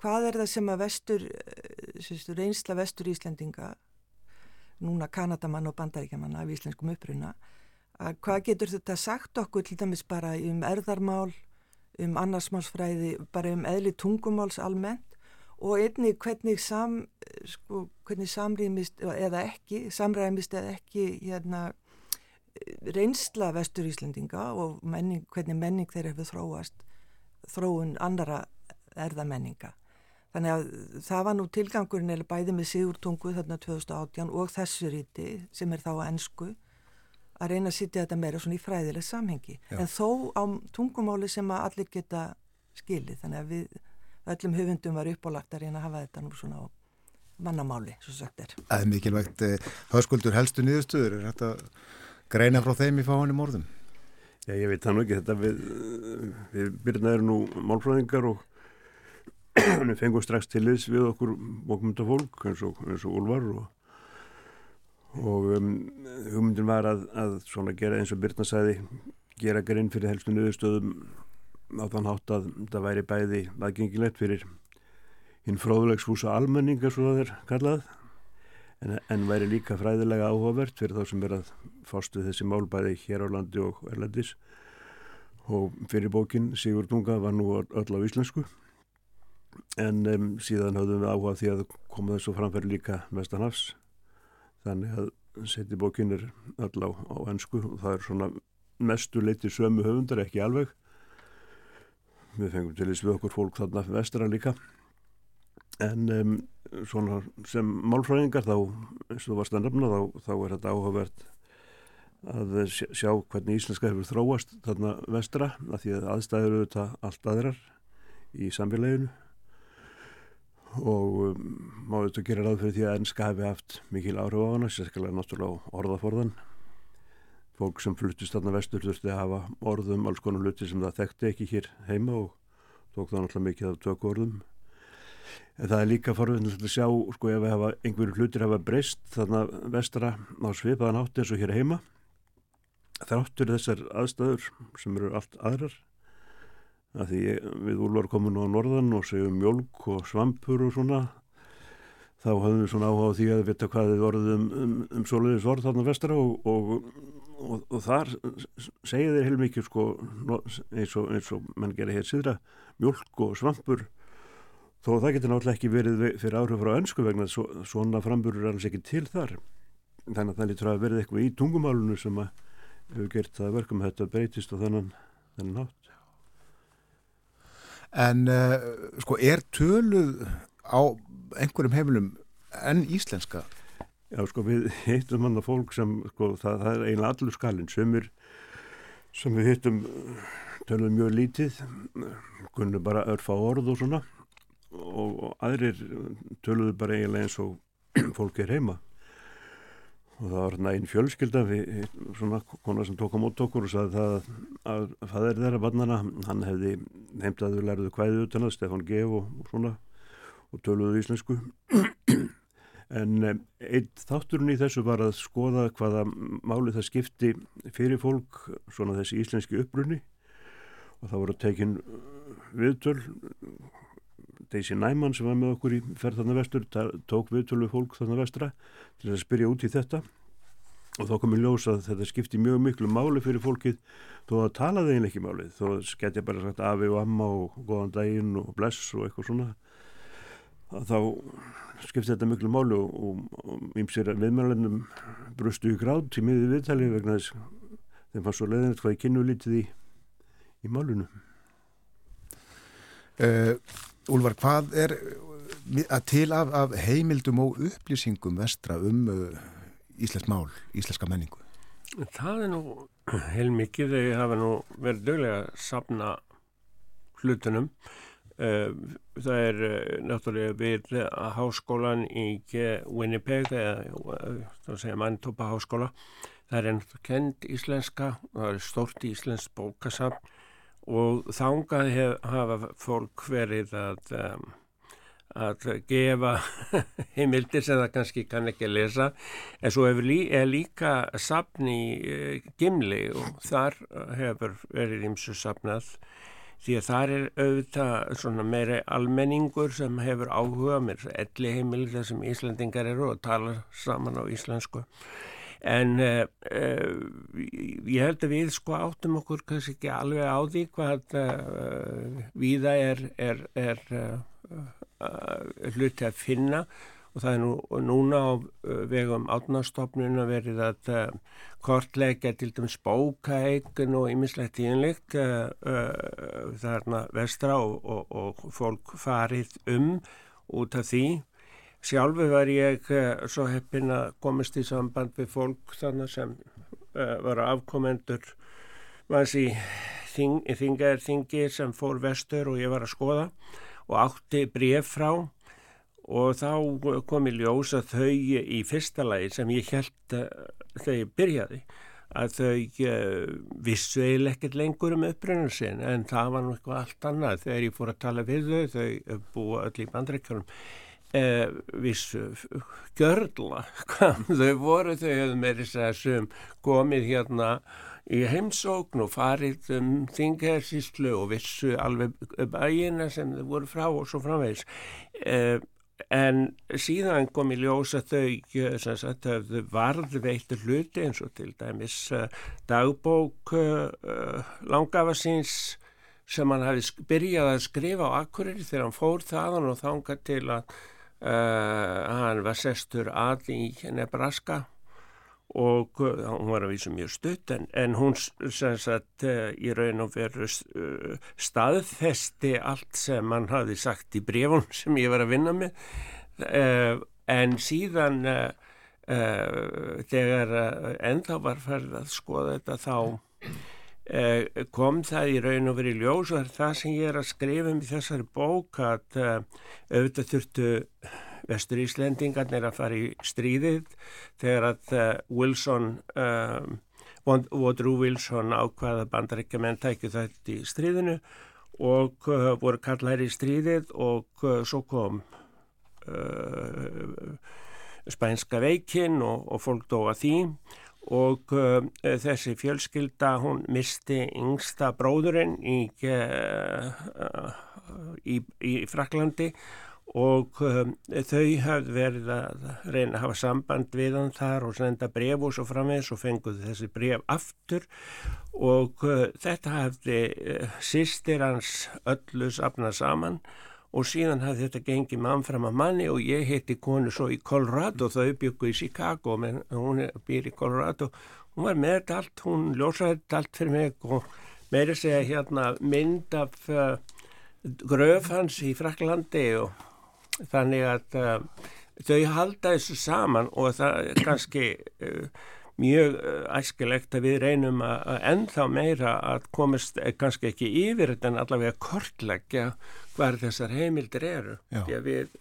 Speaker 5: Hvað er það sem að vestur, eh, sérstu, reynsla vestur íslendinga, núna Kanadamann og bandaríkjaman af íslenskum uppruna, að hvað getur þetta sagt okkur til dæmis bara um erðarmál, um annarsmálsfræði, bara um eðli tungumáls almennt, og einnig hvernig, sam, sko, hvernig samrýmist eða ekki, samræmist eða ekki hérna, reynsla vestur Íslendinga og menning, hvernig menning þeir hefur þróast þróun andara erðamenninga. Þannig að það var nú tilgangurinn eða bæði með Sigurtungu þarna 2018 og þessu ríti sem er þá að ennsku að reyna að sitja þetta meira svona í fræðileg samhengi. Já. En þó á tungumáli sem að allir geta skilið. Þannig að við öllum höfundum var uppálagt að reyna að hafa þetta nú svona á mannamáli, svo sagt er.
Speaker 1: Það er mikilvægt. Höskuldur, helstu nýðustuður, er þetta greina frá þeim í fáinum orðum?
Speaker 6: Já, ég veit það nú ekki, þetta við, við erum nú málfræðingar og við fengum strax til þess við okkur bókmyndafólk eins og, eins og Úlvar og, og um, hugmyndin var að, að svona gera eins og Byrna sæði, gera grinn fyrir helstu nöðustöðum á þann hátt að það væri bæði aðgengilegt fyrir hinn fróðulegsfúsa almenninga svo það er kallað en, en væri líka fræðilega áhugavert fyrir þá sem er að fástu þessi málbæði hér á landi og erlendis. Og fyrir bókin Sigur Dunga var nú öll á íslensku. En um, síðan höfðum við áhuga því að koma þessu framfæri líka mestanhafs þannig að seti bókin er öll á, á ennsku og það er svona mestu leiti sömu höfundar, ekki alveg við fengum til þess við okkur fólk þarna vestra líka. En um, svona sem málfræðingar þá eins og þú varst að nefna þá, þá er þetta áhugavert að sjá hvernig íslenska hefur þróast þarna vestra að því að aðstæður þetta allt aðrar í samfélaginu. Og um, má þetta gera ráð fyrir því að ennska hefði haft mikil áhrif á hana, sérstaklega náttúrulega orðaforðan fólk sem fluttist þarna vestur þurfti að hafa orðum alls konar luti sem það þekkti ekki hér heima og tók það náttúrulega mikið af tökku orðum. En það er líka forvinnilegt að sjá sko ef einhverju hlutir hafa breyst þarna vestra á svipaðan átt eins og hér heima þráttur þessar aðstæður sem eru allt aðrar að því við úrvar komum nú á norðan og segjum mjölk og svampur og svona þá hafðum við svona áhuga á því að vita hvað þið orðum um, um, um soliðis orð þarna vestra og, og, og, og þar segja þeir heilmikið sko eins og, og mann gerir hér síðra mjölk og svampur þó það getur náttúrulega ekki verið fyrir áhrif frá önsku vegna svona framburur er alls ekki til þar þannig að það lítur að verið eitthvað í tungumálunu sem að hefur gert það verkum þetta breytist og þennan hátt
Speaker 1: En uh, sko er töluð á einhverjum heimilum enn íslenska?
Speaker 6: Já sko við hittum hann að fólk sem sko það, það er eiginlega allur skalinn. Sömur sem við hittum töluðum mjög lítið kunnum bara örfa orð og svona. Og, og aðrir töluðu bara eiginlega eins og fólk er heima. Og það var hérna einn fjölskylda við, svona konar sem tók á mót okkur og sagði það að er þeirra barnana, hann hefði heimtaðu lærðu kvæðu utan að Stefan Gef og, og svona og töluðu íslensku en einn þátturinn í þessu var að skoða hvaða máli það skipti fyrir fólk svona þessi íslenski upprunni og það voru tekin viðtöl. Daisy Næmann sem var með okkur í ferðarna vestur tók viðtölu fólk þarna vestra til að spyrja út í þetta. Og þá komið ljós að þetta skipti mjög miklu máli fyrir fólkið þó að talaði einlega ekki málið. Þó skett ég bara sagt afi og amma og góðan daginn og bless og eitthvað svona þá skipti þetta miklu máli og ímsir viðmjörlennum brustu í grátt í miði viðtali vegna þess þeim fannst svo leiðinett hvað ég kynnu lítið í, í málunum
Speaker 1: uh, Úlvar, hvað er að til af, af heimildum og upplýsingum vestra um uh, Íslensk mál, íslenska menningu?
Speaker 7: Það er nú heilmikið, þegar ég hafa nú verið döglega að sapna hlutunum. Uh, það er náttúrulega við háskólan í Winnipeg, eða Manitoba háskóla. Það er ennþá kend íslenska, það er stort íslensk bókasapn og þángað hafa fólk verið að, um, að gefa heimildir sem það kannski kann ekki lesa en svo er líka sapn í uh, Gimli og þar hefur verið ímsu sapnað því að þar er auðvitað meiri almenningur sem hefur áhuga með elli heimildir sem Íslandingar eru og tala saman á íslensku. En uh, uh, ég held að við sko áttum okkur kannski ekki alveg á því hvað uh, viða er, er, er hluti að finna og það er nú, núna á vegum átnastofnun að verið að kortleika til dæmis bókaeikun og ymislegt íðinlegt þarna vestra og, og, og fólk farið um út af því. Sjálfu var ég uh, svo heppin að komast í samband við fólk þannig sem uh, var afkomendur manns í þing, þingaðarþingi sem fór vestur og ég var að skoða og átti bref frá og þá kom í ljós að þau í fyrsta lagi sem ég held uh, þegar ég byrjaði að þau uh, vissu eiginlega ekkert lengur um uppröðunum sin en það var nú eitthvað allt annað. Þegar ég fór að tala við þau, þau búa öll í bandreikjum uh, vissu gjörla hvað þau voru, þau hefðu með þess að sem komið hérna í heimsókn og farið um þingarsíslu og vissu alveg bæina sem þau voru frá og svo framvegs uh, en síðan kom í ljós að þau sagt, varðveittu hluti eins og til dæmis uh, dagbók uh, langafasins sem hann hafi byrjað að skrifa á Akureyri þegar hann fór þaðan og þánga til að uh, hann var sestur að í Nebraska og hún var að vísa mjög stutt en, en hún sagt í raun og veru staðfesti allt sem hann hafi sagt í brefun sem ég var að vinna með. En síðan þegar ennþá var færð að skoða þetta þá kom það í raun og veru í ljós og það sem ég er að skrifa um í þessari bók að auðvitað þurftu vestur Íslendingarnir að fara í stríðið þegar að uh, Wilson um, Woodrow Wilson ákvaða bandarækjumenn tækju þetta í stríðinu og uh, voru kallar í stríðið og uh, svo kom spænska veikinn og, og fólk dóa því og þessi fjölskylda hún misti yngsta bróðurinn í, í, í Fraklandi og um, þau hafði verið að reyna að hafa samband við hann þar og senda bref og svo framvegs og fenguð þessi bref aftur. Og uh, þetta hafði uh, sýstir hans öllu safnað saman og síðan hafði þetta gengið mann fram að manni og ég heiti konu svo í Colorado. Þau byggu í Chicago menn hún býr í Colorado. Hún var með þetta allt, hún ljósaði þetta allt fyrir mig og meiri segja hérna mynd af uh, gröf hans í Fraklandi og þannig að uh, þau halda þessu saman og það er kannski uh, mjög uh, æskilegt að við reynum að ennþá meira að komast eh, kannski ekki yfir þetta en allavega kortleggja hvar þessar heimildir eru. Því að við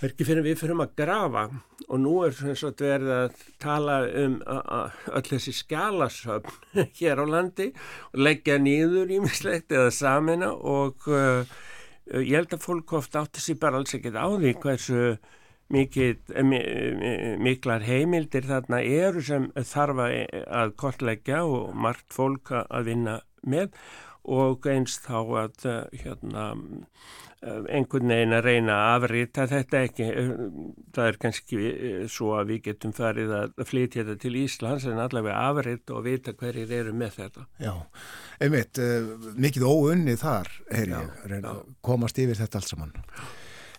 Speaker 7: það er ekki fyrir við fyrir að grafa og nú er eins og þetta verið að tala um öll þessi skjálasöfn hér á landi og leggja nýður ímislegt eða samina og uh, Eh, ég held að fólk ofta átti sér bara alls ekkert á því hversu mikið, eh, miklar heimildir þarna eru sem þarf að kortleggja og margt fólk að vinna með og einst þá að eh, hérna, einhvern veginn að reyna að afrita þetta ekki. Það er kannski svo að við getum farið að flytja þetta til Íslands en allavega afrita og vita hverjir eru með þetta.
Speaker 1: Já einmitt, uh, mikið óunni þar heyr ég, já, komast yfir þetta allt saman.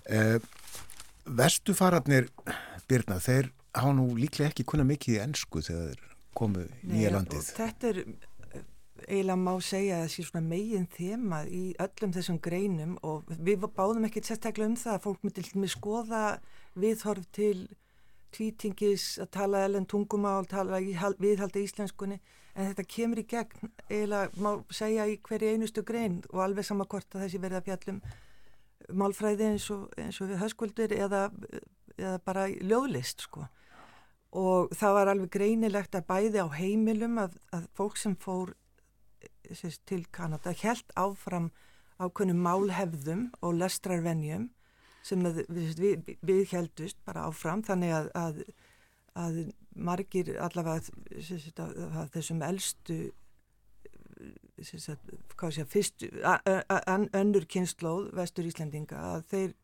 Speaker 1: Uh, Vestufararnir Birna, þeir hafa nú líklega ekki kunna mikið í ennsku þegar þeir komu nýja landið.
Speaker 5: Þetta er eh, eiginlega má segja að það sé svona megin þema í öllum þessum greinum og við báðum ekki sérstaklega um það að fólk myndi með skoða viðhorf til tvítingis að tala ellen tungumál, tala viðhalda íslenskunni en þetta kemur í gegn. Eiginlega má segja í hverju einustu grein og alveg sama hvort að þessi verða fjallum málfræði eins og, eins og við höskuldur eða, eða bara ljóðlist sko. Og það var alveg greinilegt að bæði á heimilum að, að fólk sem fór sérst, til Kanada held áfram ákveðnum málhefðum og lestrarvenjum sem við, við, við heldust bara áfram þannig að, að, að margir allavega þessum eldstu hvað sé að önnur kynnslóð vestur Íslandinga að þeir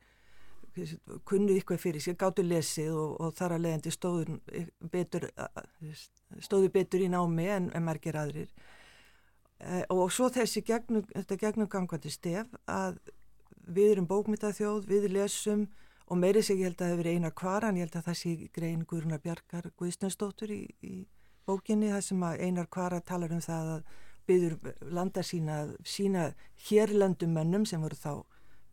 Speaker 5: kunnu ykkur fyrir sér, gáttu lesið og, og þar að leiðandi stóður betur stóðu betur í námi en, en margir aðrir og svo þessi gegnum, þetta gegnum gangvandi stef að við erum bókmyndaþjóð, við lesum og meiri sig ég held að það hefur einar kvaran, ég held að það sé grein Guðrunar Bjarkar Guðstensdóttur í, í bókinni þar sem að einar kvara talar um það að byður landa sína, sína hérlöndum mönnum sem voru þá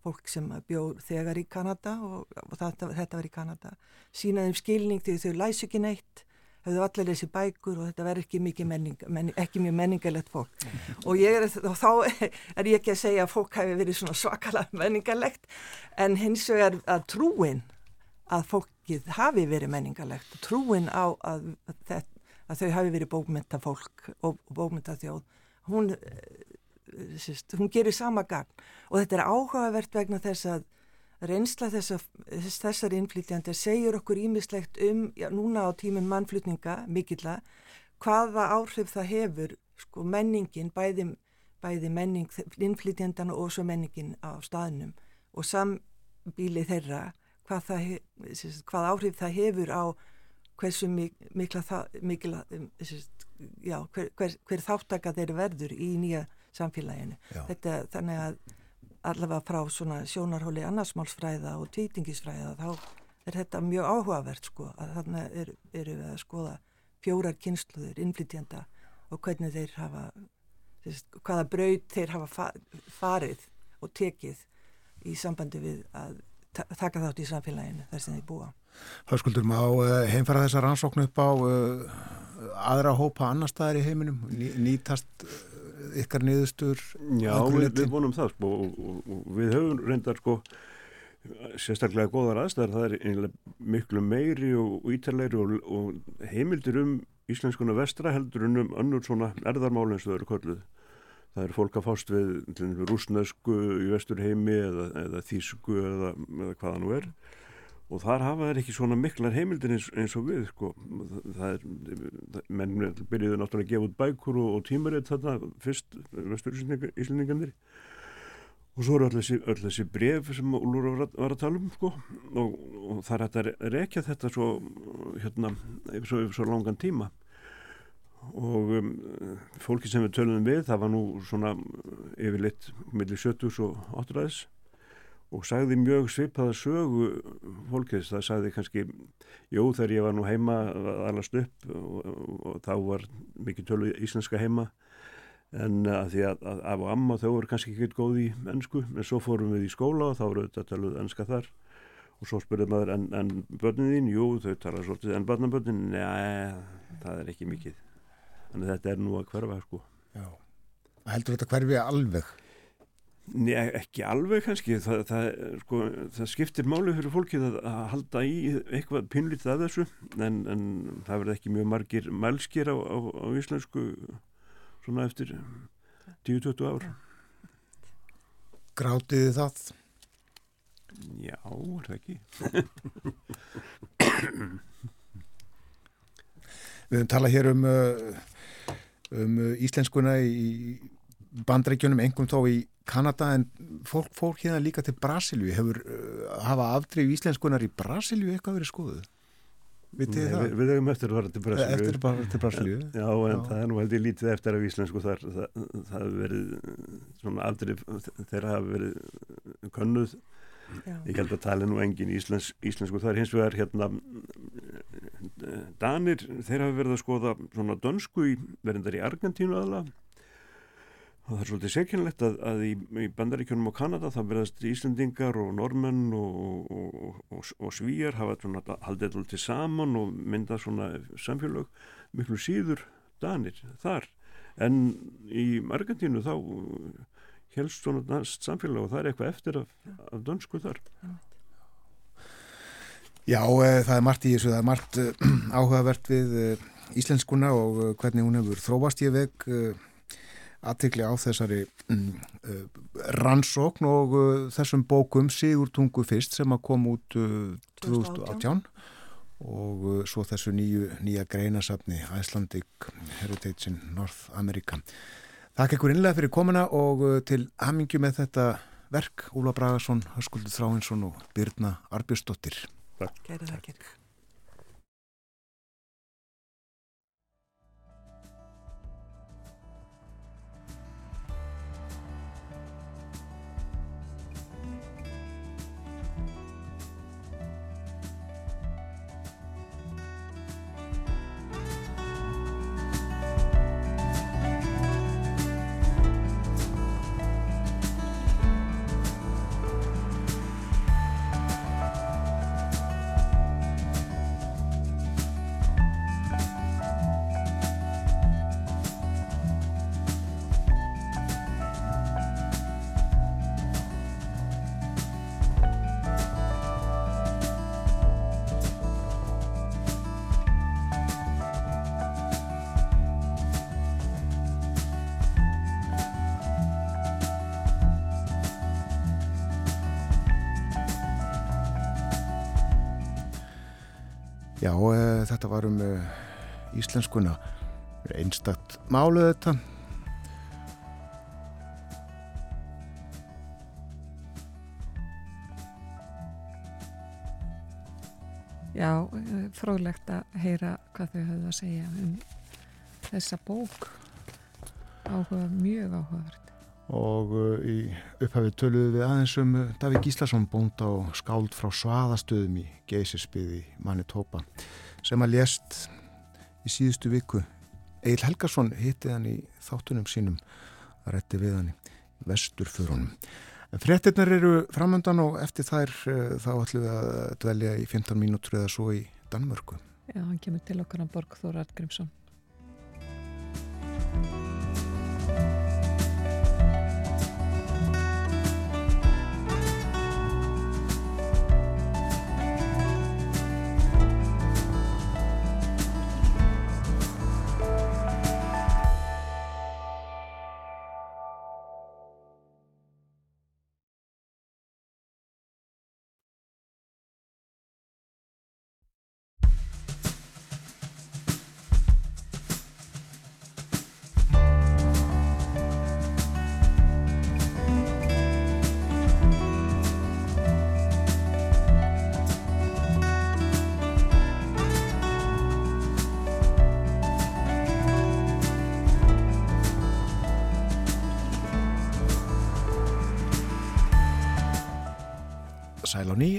Speaker 5: fólk sem bjóð þegar í Kanada og, og þetta, þetta var í Kanada sínaðum skilning því þau læs ekki neitt höfðu allir þessi bækur og þetta verður ekki mikið menning, menning, ekki mjög menningalegt fólk. Og, er, þá er ég ekki að segja að fólk hefur verið svona svakalega menningalegt en hins vegar að trúin að fólkið hafi verið menningalegt trúin á að, að, að þau hafi verið bókmynda fólk og bókmynda þjóð hún, eh, sérst, hún gerir sama gagn. Og þetta er áhugavert vegna þess að reynsla þess þessar innflytjandi segjur okkur ímislegt um, já, núna á tímum mannflutninga mikilla, hvaða áhrif það hefur sko menningin, bæði, bæði menning innflytjandana og svo menningin á staðnum og sambíli þeirra hvað, það, hvað áhrif það hefur á hversu mikla mikla, um, já, hver, hver, hver þáttaka þeir verður í nýja samfélaginu. Þetta, þannig að allavega frá svona sjónarhóli annarsmálsfræða og tvítingisfræða þá er þetta mjög áhugavert sko að þannig eru er við að skoða fjórar kynsluður, innflytjanda og hvernig þeir hafa, hvaða braud þeir hafa farið og tekið í sambandi við að taka þátt í samfélaginu þar sem þeir búa.
Speaker 1: Hörskuldur, má eh, heimfara þessa rannsóknu upp á uh, aðra hópa annar staðar í heiminum, nýtast uh, ykkar niðurstur?
Speaker 6: Já, við, við vonum það sko og, og, og við höfum reyndar sko sérstaklega góðar aðstæðar, það er miklu meiri og ítalegri og, og heimildir um íslenskuna vestra heldur um önnur svona erðarmáli eins og þau eru kolluð það er fólk að fást við rúsnesku í vesturheimi eða, eða þísku eða, eða hvaða nú er og þar hafa þeir ekki svona miklar heimildir eins, eins og við sko. það er, menn byrjuðu náttúrulega að gefa út bækur og, og tímaritt þarna fyrst vestur íslendingandir og svo eru öll þessi, bref sem Úlur var, var að tala um sko. og, og það er að rekja þetta svo hérna svo, svo langan tíma og um, fólki sem við tölum við það var nú svona yfirleitt millir 70 og 80 og sagði mjög svipaða sögu fólkið, það sagði kannski jú þegar ég var nú heima allast upp og, og, og þá var mikið tölu íslenska heima. En að því að af og amma þau voru kannski ekki góð í ennsku en svo fórum við í skóla og þá voru þetta töluð ennska þar. Og svo spurði maður en, en börnin þín, jú þau tala svolítið en barnabörnin, neða það er ekki mikið. Þannig að þetta er nú að hverfa sko. Já,
Speaker 1: heldur þetta hverfi alveg?
Speaker 6: Nei, ekki alveg kannski. Það, það, sko, það skiptir máli fyrir fólkið að, að halda í eitthvað pinlítið af þessu en, en það verði ekki mjög margir mælskir á, á, á íslensku svona eftir 10-20 ár.
Speaker 1: Grátiði það?
Speaker 6: Já, er það ekki?
Speaker 1: Við höfum talað hér um uh, um uh, íslenskuna í bandreikjunum, engum þó í Kanada en fólk fór hérna líka til Brasilíu, hefur uh, hafa afdrif íslenskunar í Brasilíu eitthvað verið skoðuð?
Speaker 6: Það? Við, við hefum eftir að fara til Brasilíu.
Speaker 1: Eftir að fara til Brasilíu?
Speaker 6: Já, en Já. það er nú held ég lítið eftir af íslensku þar. Það, það hefur verið svona afdrif þeirra hafi verið könnuð. Já. Ég held að tala nú engin íslens, íslensku. Það er hins vegar hérna Danir, þeir hafa verið að skoða svona dönsku í verðindar í Argentínu aðla og það er svolítið sekjunlegt að, að í, í bandaríkjunum á Kanada það verðast Íslandingar og normenn og, og, og, og svíjar hafa svona haldið alltaf saman og myndað svona samfélag miklu síður Danir þar. En í Argentínu þá helst svona samfélag og það er eitthvað eftir af, af dönsku þar.
Speaker 1: Já, e, það er margt í þessu, það er margt e, áhugavert við e, íslenskuna og hvernig hún hefur þróast. Ég veg aðtikli á þessari mm, rannsókn og þessum bókum Sigurtungu fyrst sem að kom út 2018 og svo þessu nýju, nýja greinasafni Icelandic Heritage in North America. Takk ekkur innlega fyrir komuna og til hamingju með þetta verk Úla Bragarsson, Hörskuldur Þráinsson og Birna Arbjörnsdóttir.
Speaker 5: Kæra þakkir.
Speaker 1: Var um íslenskuna. Einstakt máluð þetta
Speaker 2: Já, eh, fróðlegt að heyra hvað þau höfðu að segja um þessa bók. Áhuga, mjög áhugavert.
Speaker 1: Og uh, í upphafið töluðu við aðeins um uh, Davík Gíslason bónd á skáld frá svaðastöðum í Geysisbyði Manitoba sem að lést í síðustu viku. Egil Helgarsson hitti hann í þáttunum sínum að rétti við hann í vesturfurunum Frettirnar eru framöndan og eftir þær uh, þá ætlum við að dvelja í 15 mínútur eða svo í Danmörku.
Speaker 2: Já, hann kemur til okkar á Borg Þóra Artgrímsson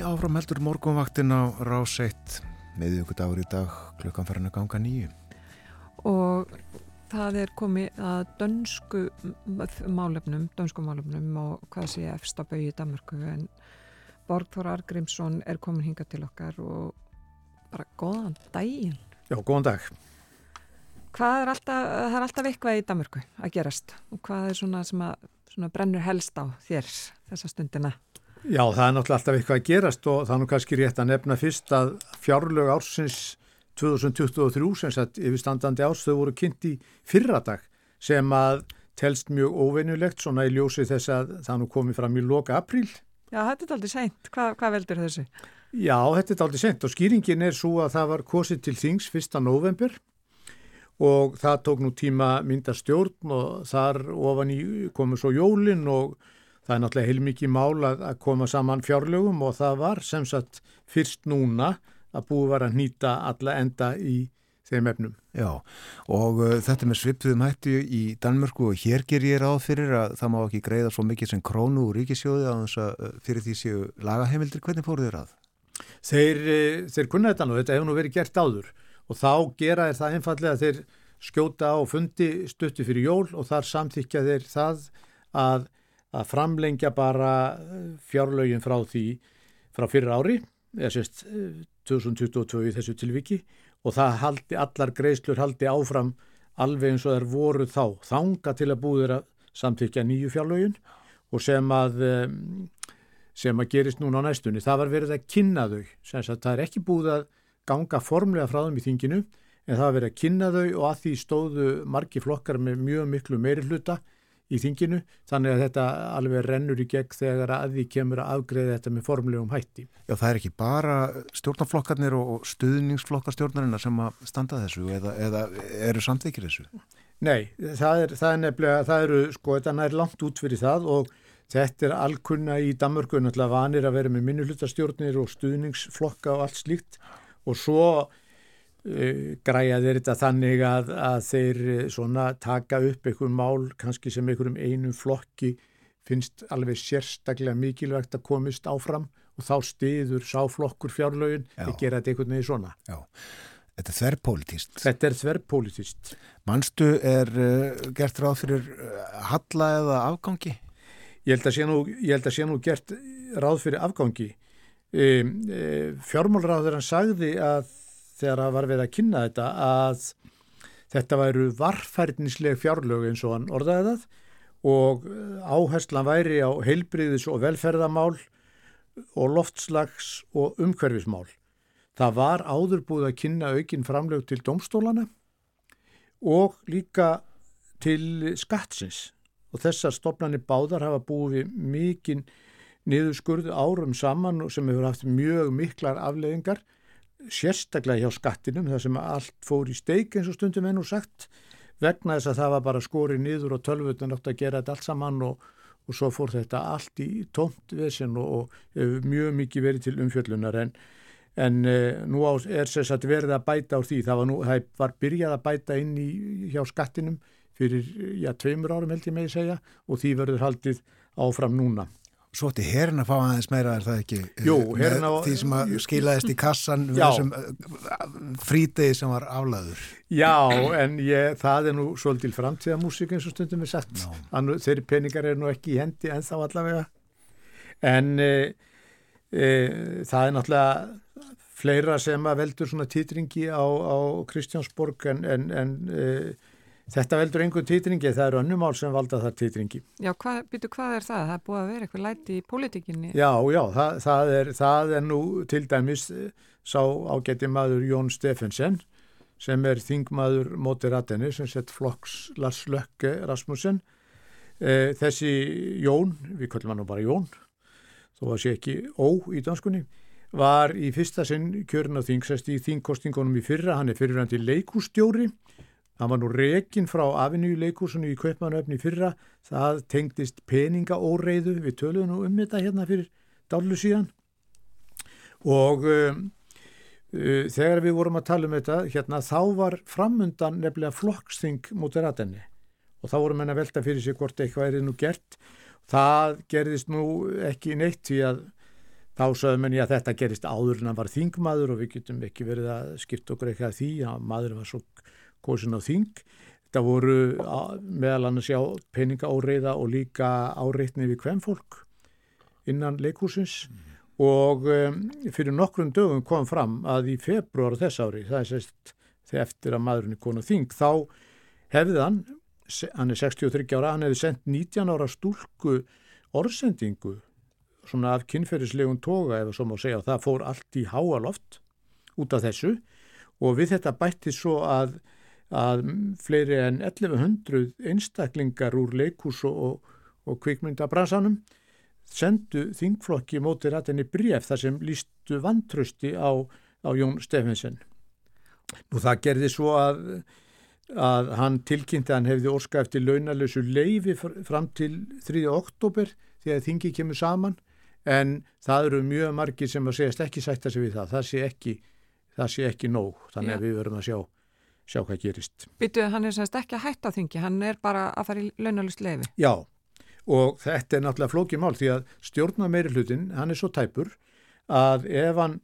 Speaker 1: áfram heldur morgunvaktin á rás 1 meðjögudagur í dag klukkan farin að ganga nýju.
Speaker 2: Og það er komið að dönsku málefnum, dönsku málefnum og hvað sé efst á bauði í Danmarku en Borgþór Argrímsson er komin hinga til okkar og bara góðan daginn.
Speaker 8: Já, góðan dag.
Speaker 2: Hvað er alltaf, það er alltaf eitthvað í Danmarku að gerast og hvað er svona sem að svona brennur helst á þér þessa stundina?
Speaker 8: Já, það er náttúrulega alltaf eitthvað að gerast og það er nú kannski rétt að nefna fyrst að fjárlög ársins 2023 sem sagt yfirstandandi árs þau voru kynnt í fyrradag sem að telst mjög óveinulegt svona í ljósi þess að það nú komið fram í loka apríl.
Speaker 2: Já, þetta er aldrei seint. Hva, hvað veldur þessu?
Speaker 8: Já, þetta er aldrei seint og skýringin er svo að það var kosið til þings 1. november og það tók nú tíma mynda stjórn og þar ofan í komið svo jólinn og Það er náttúrulega heilmikið mál að, að koma saman fjárlögum og það var sem sagt fyrst núna að búið var að nýta alla enda í þeim efnum.
Speaker 1: Já, og uh, þetta með svipðum hættu í Danmörku og hér ger ég ráð fyrir að það má ekki greiða svo mikið sem krónu úr ríkisjóði á þess að uh, fyrir því séu lagaheimildir. Hvernig fóru þeir að?
Speaker 8: Þeir, uh, þeir kunna þetta nú, þetta hefur nú verið gert áður og þá gera þeir það einfallega að þeir skjóta á fundi stutti fyrir jól og þar samþykja þeir það að að framlengja bara eh, fjárlaugin frá því frá fyrir ári, eða sérst 2022 í þessu tilviki og það haldi, allar greiðslur haldi áfram alveg eins og þær voru þá þanga til að búður að samþykja nýju fjárlaugin og sem að sem að gerist núna á næstunni, það var verið að kynna þau, sem að það er ekki búið að ganga formlega frá þeim í þinginu en það var verið að kynna þau og að því stóðu margi flokkar með mjög miklu meiri hluta í þinginu þannig að þetta alveg rennur í gegn þegar að því kemur að afgreða þetta með formlegum hætti.
Speaker 1: Já það er ekki bara stjórnarflokkarnir og stuðningsflokkarstjórnarina sem að standa þessu eða, eða eru samþykir þessu?
Speaker 8: Nei, það er, það er nefnilega, það eru sko þetta nær langt út fyrir það og þetta er alkunna í Damörgu náttúrulega vanir að vera með minnulutastjórnir og stuðningsflokka og allt slíkt og svo græja þeir þetta þannig að, að þeir uh, svona taka upp einhver mál kannski sem einhverjum einum flokki finnst alveg sérstaklega mikilvægt að komist áfram og þá stiður sáflokkur fjárlögin að gera þetta einhvern veginn svona.
Speaker 1: Já, þetta er þverrpolítist.
Speaker 8: Þetta er þverrpolítist.
Speaker 1: Mannstu er uh, gert ráð fyrir halla eða afgangi?
Speaker 8: Ég held að sé nú, sé nú gert ráð fyrir afgangi. Um, um, fjármálráður hann sagði að þegar það var við að kynna þetta að þetta væru varfærdinsleg fjárlög eins og hann orðaði það og eh, áherslan væri á heilbriðis og velferðamál og loftslags og umhverfismál. Það var áðurbúið að kynna aukinn framlög til domstólana og líka til skattsins og þessar stopnarnir báðar hafa búið mikinn niðurskurðu árum saman sem hefur haft mjög miklar afleðingar sérstaklega hjá skattinum þar sem allt fór í steik eins og stundum enn og sagt vegna þess að það var bara skórið niður og tölvutun átt að gera þetta allt saman og, og svo fór þetta allt í tómt vesen og, og mjög mikið verið til umfjöllunar. En, en eh, nú á, er að verða að bæta á því. Það var, nú, það var byrjað að bæta inn í, hjá skattinum fyrir já, tveimur árum held ég með að segja og því verður haldið áfram núna
Speaker 1: Svo ætti herin að fá aðeins meira er það ekki?
Speaker 8: Jú,
Speaker 1: eh,
Speaker 8: herin á...
Speaker 1: Því sem að skilaðist í kassan við þessum eh, frítegi sem var aflaður.
Speaker 8: Já, en ég, það er nú svolítil framtíðamúsík eins og stundum er sagt. No. Þeirri peningar er nú ekki í hendi en þá allavega. En e, e, það er náttúrulega fleira sem að veldur svona títringi á, á Kristjánsborg en, en, en e, Þetta veldur einhvern títringi, það eru önnumál sem valda það títringi.
Speaker 2: Já, hvað, byrju, hvað er það? Það er búið að vera eitthvað læti í pólitíkinni.
Speaker 8: Já, já, það, það, er, það er nú til dæmis sá ágætti maður Jón Steffensen sem er þingmaður móti ratenni sem sett flokks Lars Lökke Rasmussen. E, þessi Jón, við kallum hann nú bara Jón, þó að sé ekki ó í danskunni, var í fyrsta sinn kjörn á þingsest í þingkostingunum í fyrra, hann er fyrirvændi leikústjóri Hann var nú rekin frá Avenue leikursunu í Kaupmannöfni fyrra, það tengdist peningaóreiðu, við töluðum nú um þetta hérna fyrir dálu síðan. Og um, uh, þegar við vorum að tala um þetta hérna þá var framundan nefnilega flokksting mútið ratenni og þá vorum henni að velta fyrir sig hvort eitthvað er nú gert. Það gerðist nú ekki neitt því að þá sögum henni að þetta gerist áður en hann var þingmaður og við getum ekki verið að skipta okkur eitthvað því. Að maður var svo kosin á þing. Þetta voru meðal annars já peningaóreiða og líka áreitni við hvemfólk innan leikúsins mm. og um, fyrir nokkrum dögum kom fram að í februar þess ári, það er sérst þegar eftir að maðurinn er konu þing, þá hefði hann, hann er 63 ára, hann hefði sendt 19 ára stúlku orðsendingu svona af kynferðislegun toga ef svo má segja og það fór allt í háaloft út af þessu og við þetta bætti svo að að fleiri en 1100 einstaklingar úr leikús og, og kvikmyndabransanum sendu þingflokki móti rættinni bref þar sem lístu vantrösti á, á Jón Steffensen. Nú það gerði svo að, að hann tilkynnti að hann hefði orska eftir launalösu leifi fram til 3. oktober að þingi kemur saman en það eru mjög margir sem að segast ekki sætta sig við það. Það sé ekki, það sé ekki nóg þannig að við verum að sjá sjá hvað gerist.
Speaker 2: Býtuð, hann er semst ekki að hætta þingi, hann er bara að fara í launalust lefi.
Speaker 8: Já, og þetta er náttúrulega flókið mál því að stjórna meiri hlutin, hann er svo tæpur að ef hann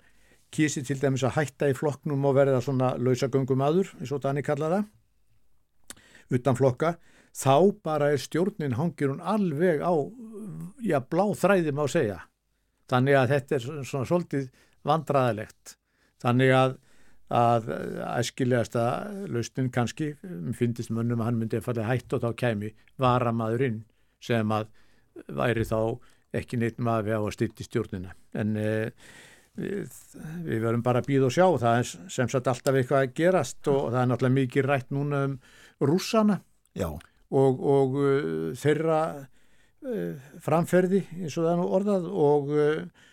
Speaker 8: kýsi til dæmis að hætta í flokknum og verða svona lausagöngum aður, eins og Dani kallaða, utan flokka, þá bara er stjórnin hangir hún alveg á, já, blá þræðim á segja. Þannig að þetta er svona svolítið vandraðilegt. Þannig að að æskilegasta lausnin kannski, finnist mönnum að hann myndi að falla hætt og þá kemi varamadurinn sem að væri þá ekki neitt maður á að styrti stjórnina. En e, við, við verum bara að býða og sjá. Það er sem sagt alltaf eitthvað að gerast og það er náttúrulega mikið rætt núna um rússana og, og uh, þeirra uh, framferði eins og það er nú orðað og uh,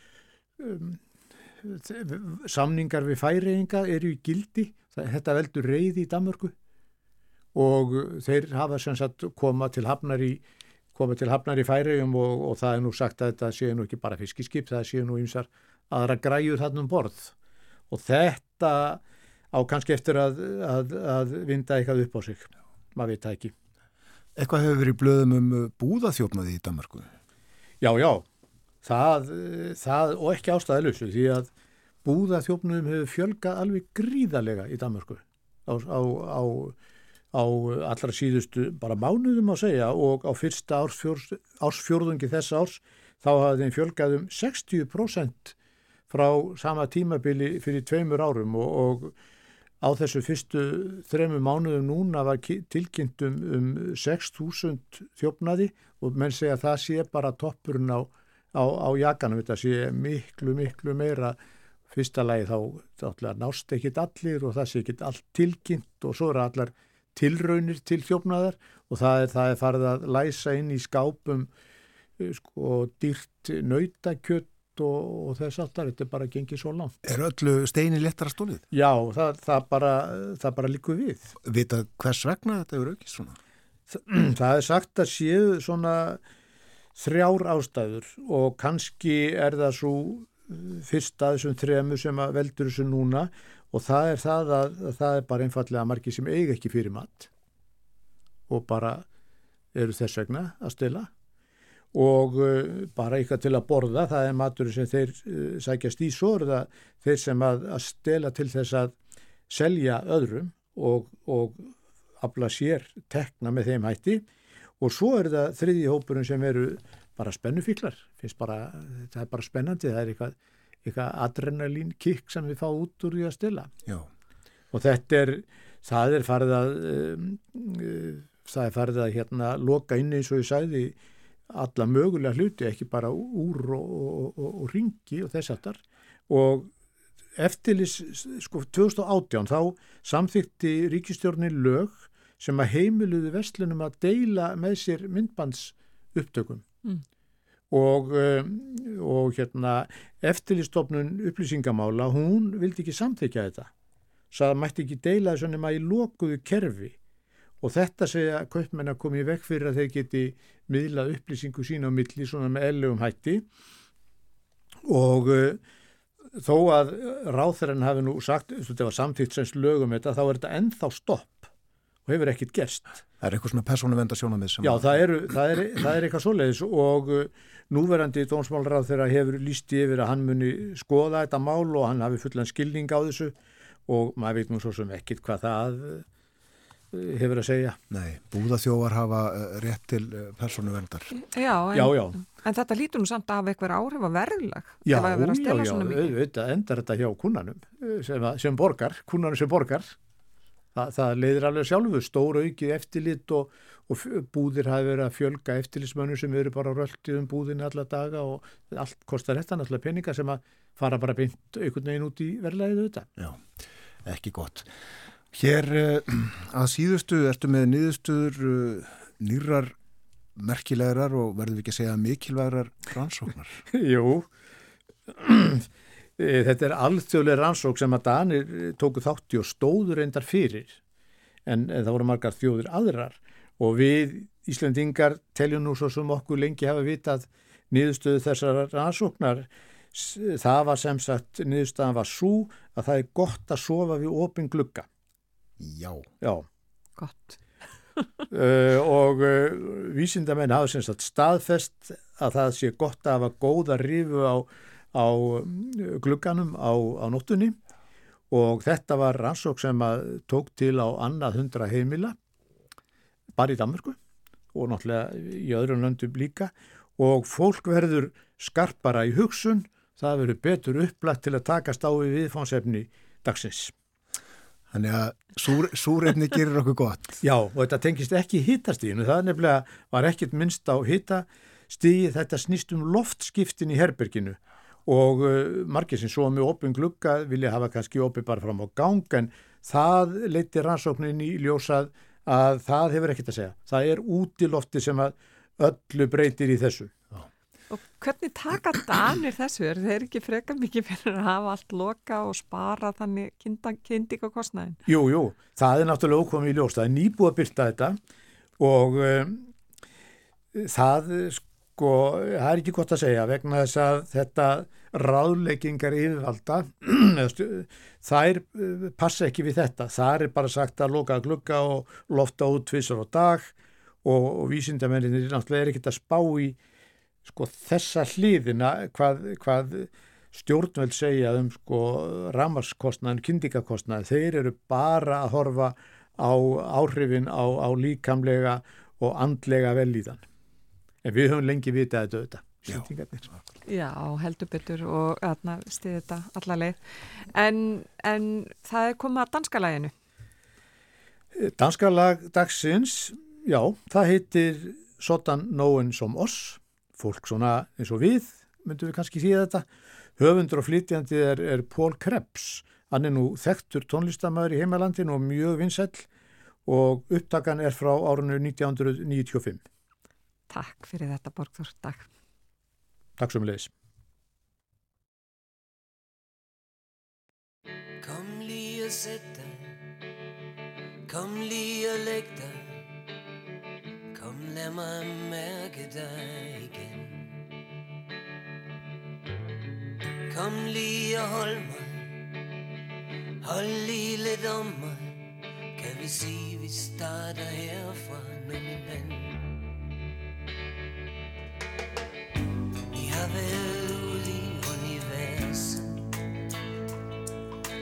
Speaker 8: um, samningar við færiðinga eru í gildi, þetta veldur reyði í Danmörku. Og þeir hafa sem sagt koma til hafnar í, til hafnar í færiðum og, og það er nú sagt að þetta séu nú ekki bara fiskiskip, það séu nú ymsar aðra græjur þarna um borð. Og þetta á kannski eftir að, að, að vinda eitthvað upp á sig, maður veit það ekki.
Speaker 1: Eitthvað hefur verið blöðum um búðaþjófnaði í Danmarku?
Speaker 8: Já, já, það, það og ekki ástæðilusu því að búðaþjófnum hefur fjölgað alveg gríðarlega í Danmarku á, á, á, á allra síðustu bara mánuðum að segja og á fyrsta ársfjörðungi þess árs þá hafði þeim fjölgað um 60% frá sama tímabili fyrir tveimur árum og, og á þessu fyrstu þremu mánuðum núna var tilkynnt um, um 6.000 þjófnaði og menn segja að það sé bara toppurinn á á, á jakanum, þetta sé miklu, miklu meira fyrsta lagi þá, nást ekkit allir og það sé ekkit allt tilkynnt og svo eru allar tilraunir til þjófnaðar og það er, það er farið að læsa inn í skápum eh, sko dýrt nautakjött og, og þess aftar, þetta er bara gengið svo langt.
Speaker 1: Er öllu steini léttara stólið?
Speaker 8: Já, það, það bara, það bara líkur við.
Speaker 1: Vita hvers vegna þetta eru aukist svona?
Speaker 8: Það er sagt að séu svona þrjár ástæður og kannski er það svo uh, fyrsta þessum þremu sem að veldur þessu núna og það er það að, að það er bara einfallega margi sem eiga ekki fyrir mat og bara eru þess vegna að stila og uh, bara eitthvað til að borða, það er matur sem þeir uh, sækjast í. Svo er það þeir sem að, að stela til þess að selja öðrum og, og afla sér tekna með þeim hætti og svo er það þriði hópurinn sem eru bara spennufíklar, bara, það er bara spennandi, það er eitthvað, eitthvað adrenalín kikk sem við fá út úr því að stila
Speaker 1: Já.
Speaker 8: og þetta er, það er farið að um, uh, það er farið að hérna loka inn eins og ég sæði alla mögulega hluti, ekki bara úr og, og, og, og ringi og þess aftar og eftirlis, sko 2018 þá samþykti ríkistjórnin lög sem að heimiluðu vestlunum að deila með sér myndbands upptökum mm. og, um, og hérna eftirlistofnun upplýsingamála hún vildi ekki samþykja þetta. Svo það mætti ekki deila þessu nema í lokuðu kerfi. Og þetta segja að kaupmenn að koma í vekk fyrir að þeir geti miðla upplýsingu sína á milli svona með ellugum hætti. Og uh, þó að ráþæran hafi nú sagt, þetta var samtíkt sem slögum þetta, þá er þetta ennþá stopp og hefur ekkit gerst.
Speaker 1: Það er eitthvað svona persónuvenda sjónamið sem
Speaker 8: Já, það, eru, það, er, það er eitthvað svoleiðis og uh, núverandi dónsmálráð þegar hefur líst yfir að hann muni skoða þetta mál og hann hafi fullan skilning á þessu og maður veit nú svo sem ekkit hvað það uh, hefur að segja.
Speaker 1: Nei, búðaþjóvar hafa uh, rétt til persónuvendar.
Speaker 2: Já,
Speaker 8: já, já.
Speaker 2: en þetta lítur nú samt af eitthvað áhrif að verðlag.
Speaker 8: Já, já, já, auðvitað endar þetta hjá kunnanum sem, sem borgar, kunnanum sem borgar. Það, það leiðir alveg sjálfu, stóra aukið eftirlit og, og búðir hafi verið að fjölga eftirlitsmönnum sem eru bara röldið um búðinni alla daga og allt kostar þetta náttúrulega peninga sem að fara bara beint einhvern veginn út í verðlæðið auðvitað.
Speaker 1: Já, ekki gott. Hér uh, að síðustu ertu með niðurstöður uh, nýrar merkilegar og verður við ekki að segja mikilvægar rannsóknar?
Speaker 8: Jú, þetta er alþjóðlega rannsók sem að Danir tóku þátti og stóður endar fyrir. En, en það voru margar þjóður aðrar. Og við Íslandingar teljum nú svo sem okkur lengi hafa vitað niðurstöðu þessar rannsóknar. Það var sem sagt niðurstöðan var svo að það er gott að sofa við opin glugga.
Speaker 1: Já,
Speaker 8: Já.
Speaker 2: Gott.
Speaker 8: Uh, og uh, vísindamenn hafa sem sagt staðfest að það sé gott að hafa góða rifu á á glugganum á, á nóttunni. Og þetta var rannsók sem tók til á annað hundra heimila bara í Danmarku og náttúrulega í öðrum löndum líka. Og fólk verður skarpara í hugsun, það verður betur upplætt til að takast á við viðfánsefni dagsins.
Speaker 1: Þannig að súr, súrefni gerir okkur gott.
Speaker 8: Já, og þetta tengist ekki hittastíðinu, það nefnilega var ekkit minnst á hittastíði, þetta snýst um loftskiptin í herberginu og uh, margir sem svo með opin glugga vilja hafa kannski opið bara fram á gang en það leiti rannsóknin í ljósað að það hefur ekkert að segja. Það er út í lofti sem að öllu breytir í þessu.
Speaker 2: Og hvernig taka danir þessu? Er þeir ekki freka mikið fyrir að hafa allt loka og spara þannig kynding og kostnæðin?
Speaker 8: Jú, jú, það er náttúrulega ókomið í ljós. Það er nýbúið að byrta þetta og um, það sko, það er ekki gott að segja vegna þess að þetta ráðleggingar yfirvalda þær eh, passa ekki við þetta. Þar er bara sagt að loka glugga og lofta út tvissar á dag og, og vísindamenninir náttúrulega er ekkert að spá í sko þessa hlýðina hvað, hvað stjórnveld segja um sko ramarskostnaðin, kyndingakostnaðin þeir eru bara að horfa á áhrifin á, á líkamlega og andlega velíðan en við höfum lengi vitað þetta auðvitað
Speaker 2: Já. Já, heldur betur og stiði þetta allarleið. En, en það er komið að danska laginu?
Speaker 8: Danska lag dagsins, já, það heitir Sotan Nóen som oss, fólk svona eins og við, myndum við kannski síða þetta. Höfundur og flytjandi er, er Pól Krebs, hann er nú þekktur tónlistamæður í heimalandin og mjög vinsell og upptakan er frá árunnu 1995.
Speaker 2: Takk fyrir þetta Borgþór, takk.
Speaker 8: Takk svo mjög leis.
Speaker 4: Kom lige og sæt dig, kom lige og læg dig, kom lad mig mærke dig igen. Kom lige og hold mig, hold lige lidt om mig, kan vi sige vi starter herfra, nu min ven. Været ude i universet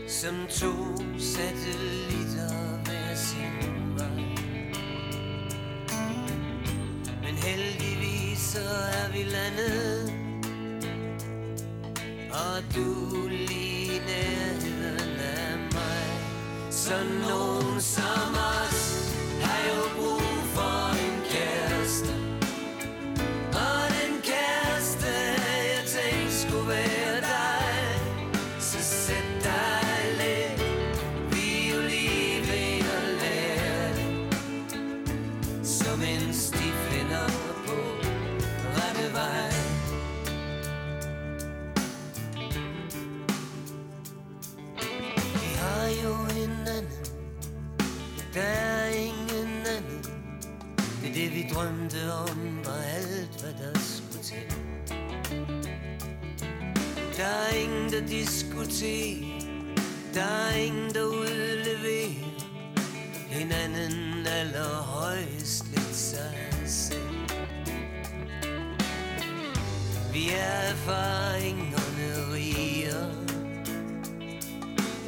Speaker 4: Som to satellitter hver sin vej. Men heldigvis så er vi landet Og du lige nærheden af mig. Så nogen som diskotek der er ingen der udleverer. En anden allerhøjst lidt sig selv. Vi er erfaringerne riger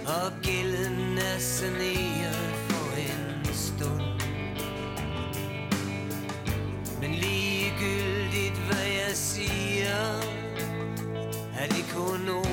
Speaker 4: og gælden er saneret for en stund. Men ligegyldigt hvad jeg siger Er det kun ord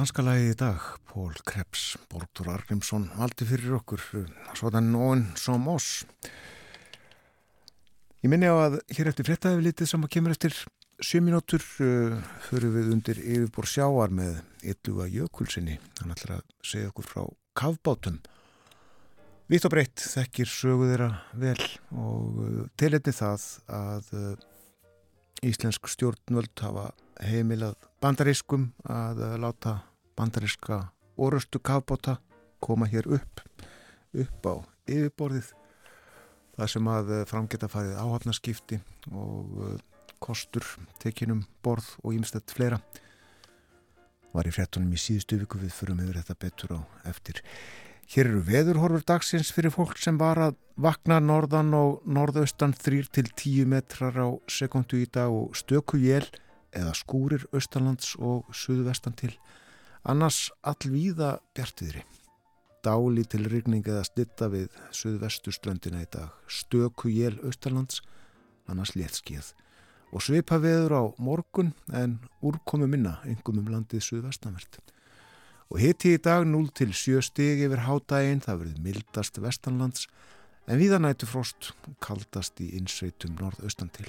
Speaker 1: Danska lagið í dag, Pól Krebs, Borgdur Argrímsson, valdi fyrir okkur, svona nóin som oss. Ég minni á að hér eftir fréttaði litið sem að kemur eftir 7 minútur uh, fyrir við undir yfirbor sjáar með Illuga Jökulsinni. Hann ætlar að segja okkur frá kafbátum. Vitt og breytt þekkir sögu þeirra vel og uh, tilhætti það að uh, íslensk stjórnvöld hafa heimilað bandarískum að láta bandaríska orustu kafbóta koma hér upp upp á yfirborðið það sem að uh, framgeta farið áhafnaskipti og uh, kostur tekinum borð og ímstætt fleira. Var í frettunum í síðustu viku við förum yfir þetta betur á eftir. Hér eru veðurhorfur dagsins fyrir fólk sem var að vakna norðan og norðaustan 3-10 metrar á sekundu í dag og stöku jél eða skúrir austalands og suðvestan til Annars allvíða bjartiðri. Dáli til rigning eða slitta við suðvestuströndina í dag. Stöku jél austalands, annars léttskið. Og svipa veður á morgun en úrkomi minna yngum um landið suðvestanvert. Og hiti í dag 0 til 7 stig yfir hádægin, það verður mildast vestanlands en viðanætu frost kaldast í innsveitum norðaustan til.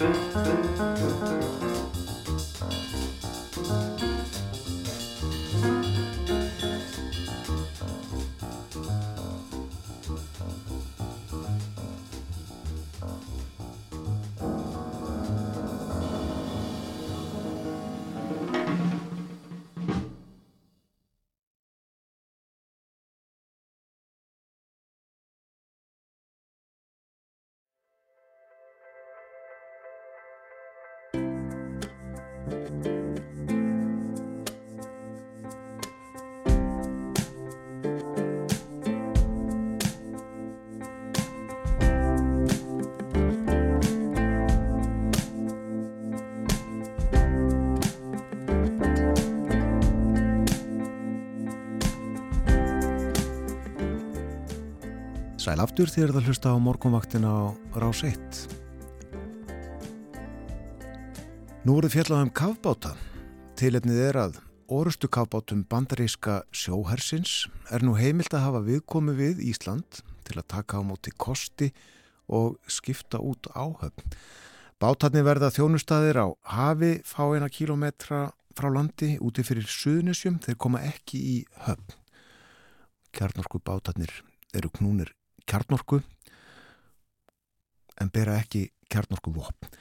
Speaker 1: Música Sæl aftur þér að hlusta á morgunvaktina á Rás 1. Nú voruð fjallað um kafbáta. Tilefnið er að orustu kafbátum bandaríska sjóhersins er nú heimilt að hafa viðkomi við Ísland til að taka á móti kosti og skipta út áhöfn. Bátarnir verða þjónustæðir á hafi fáina kílometra frá landi úti fyrir suðnisjum þeir koma ekki í höfn. Kjarnorku bátarnir eru knúnir kjarnorku en bera ekki kjarnorku vopn.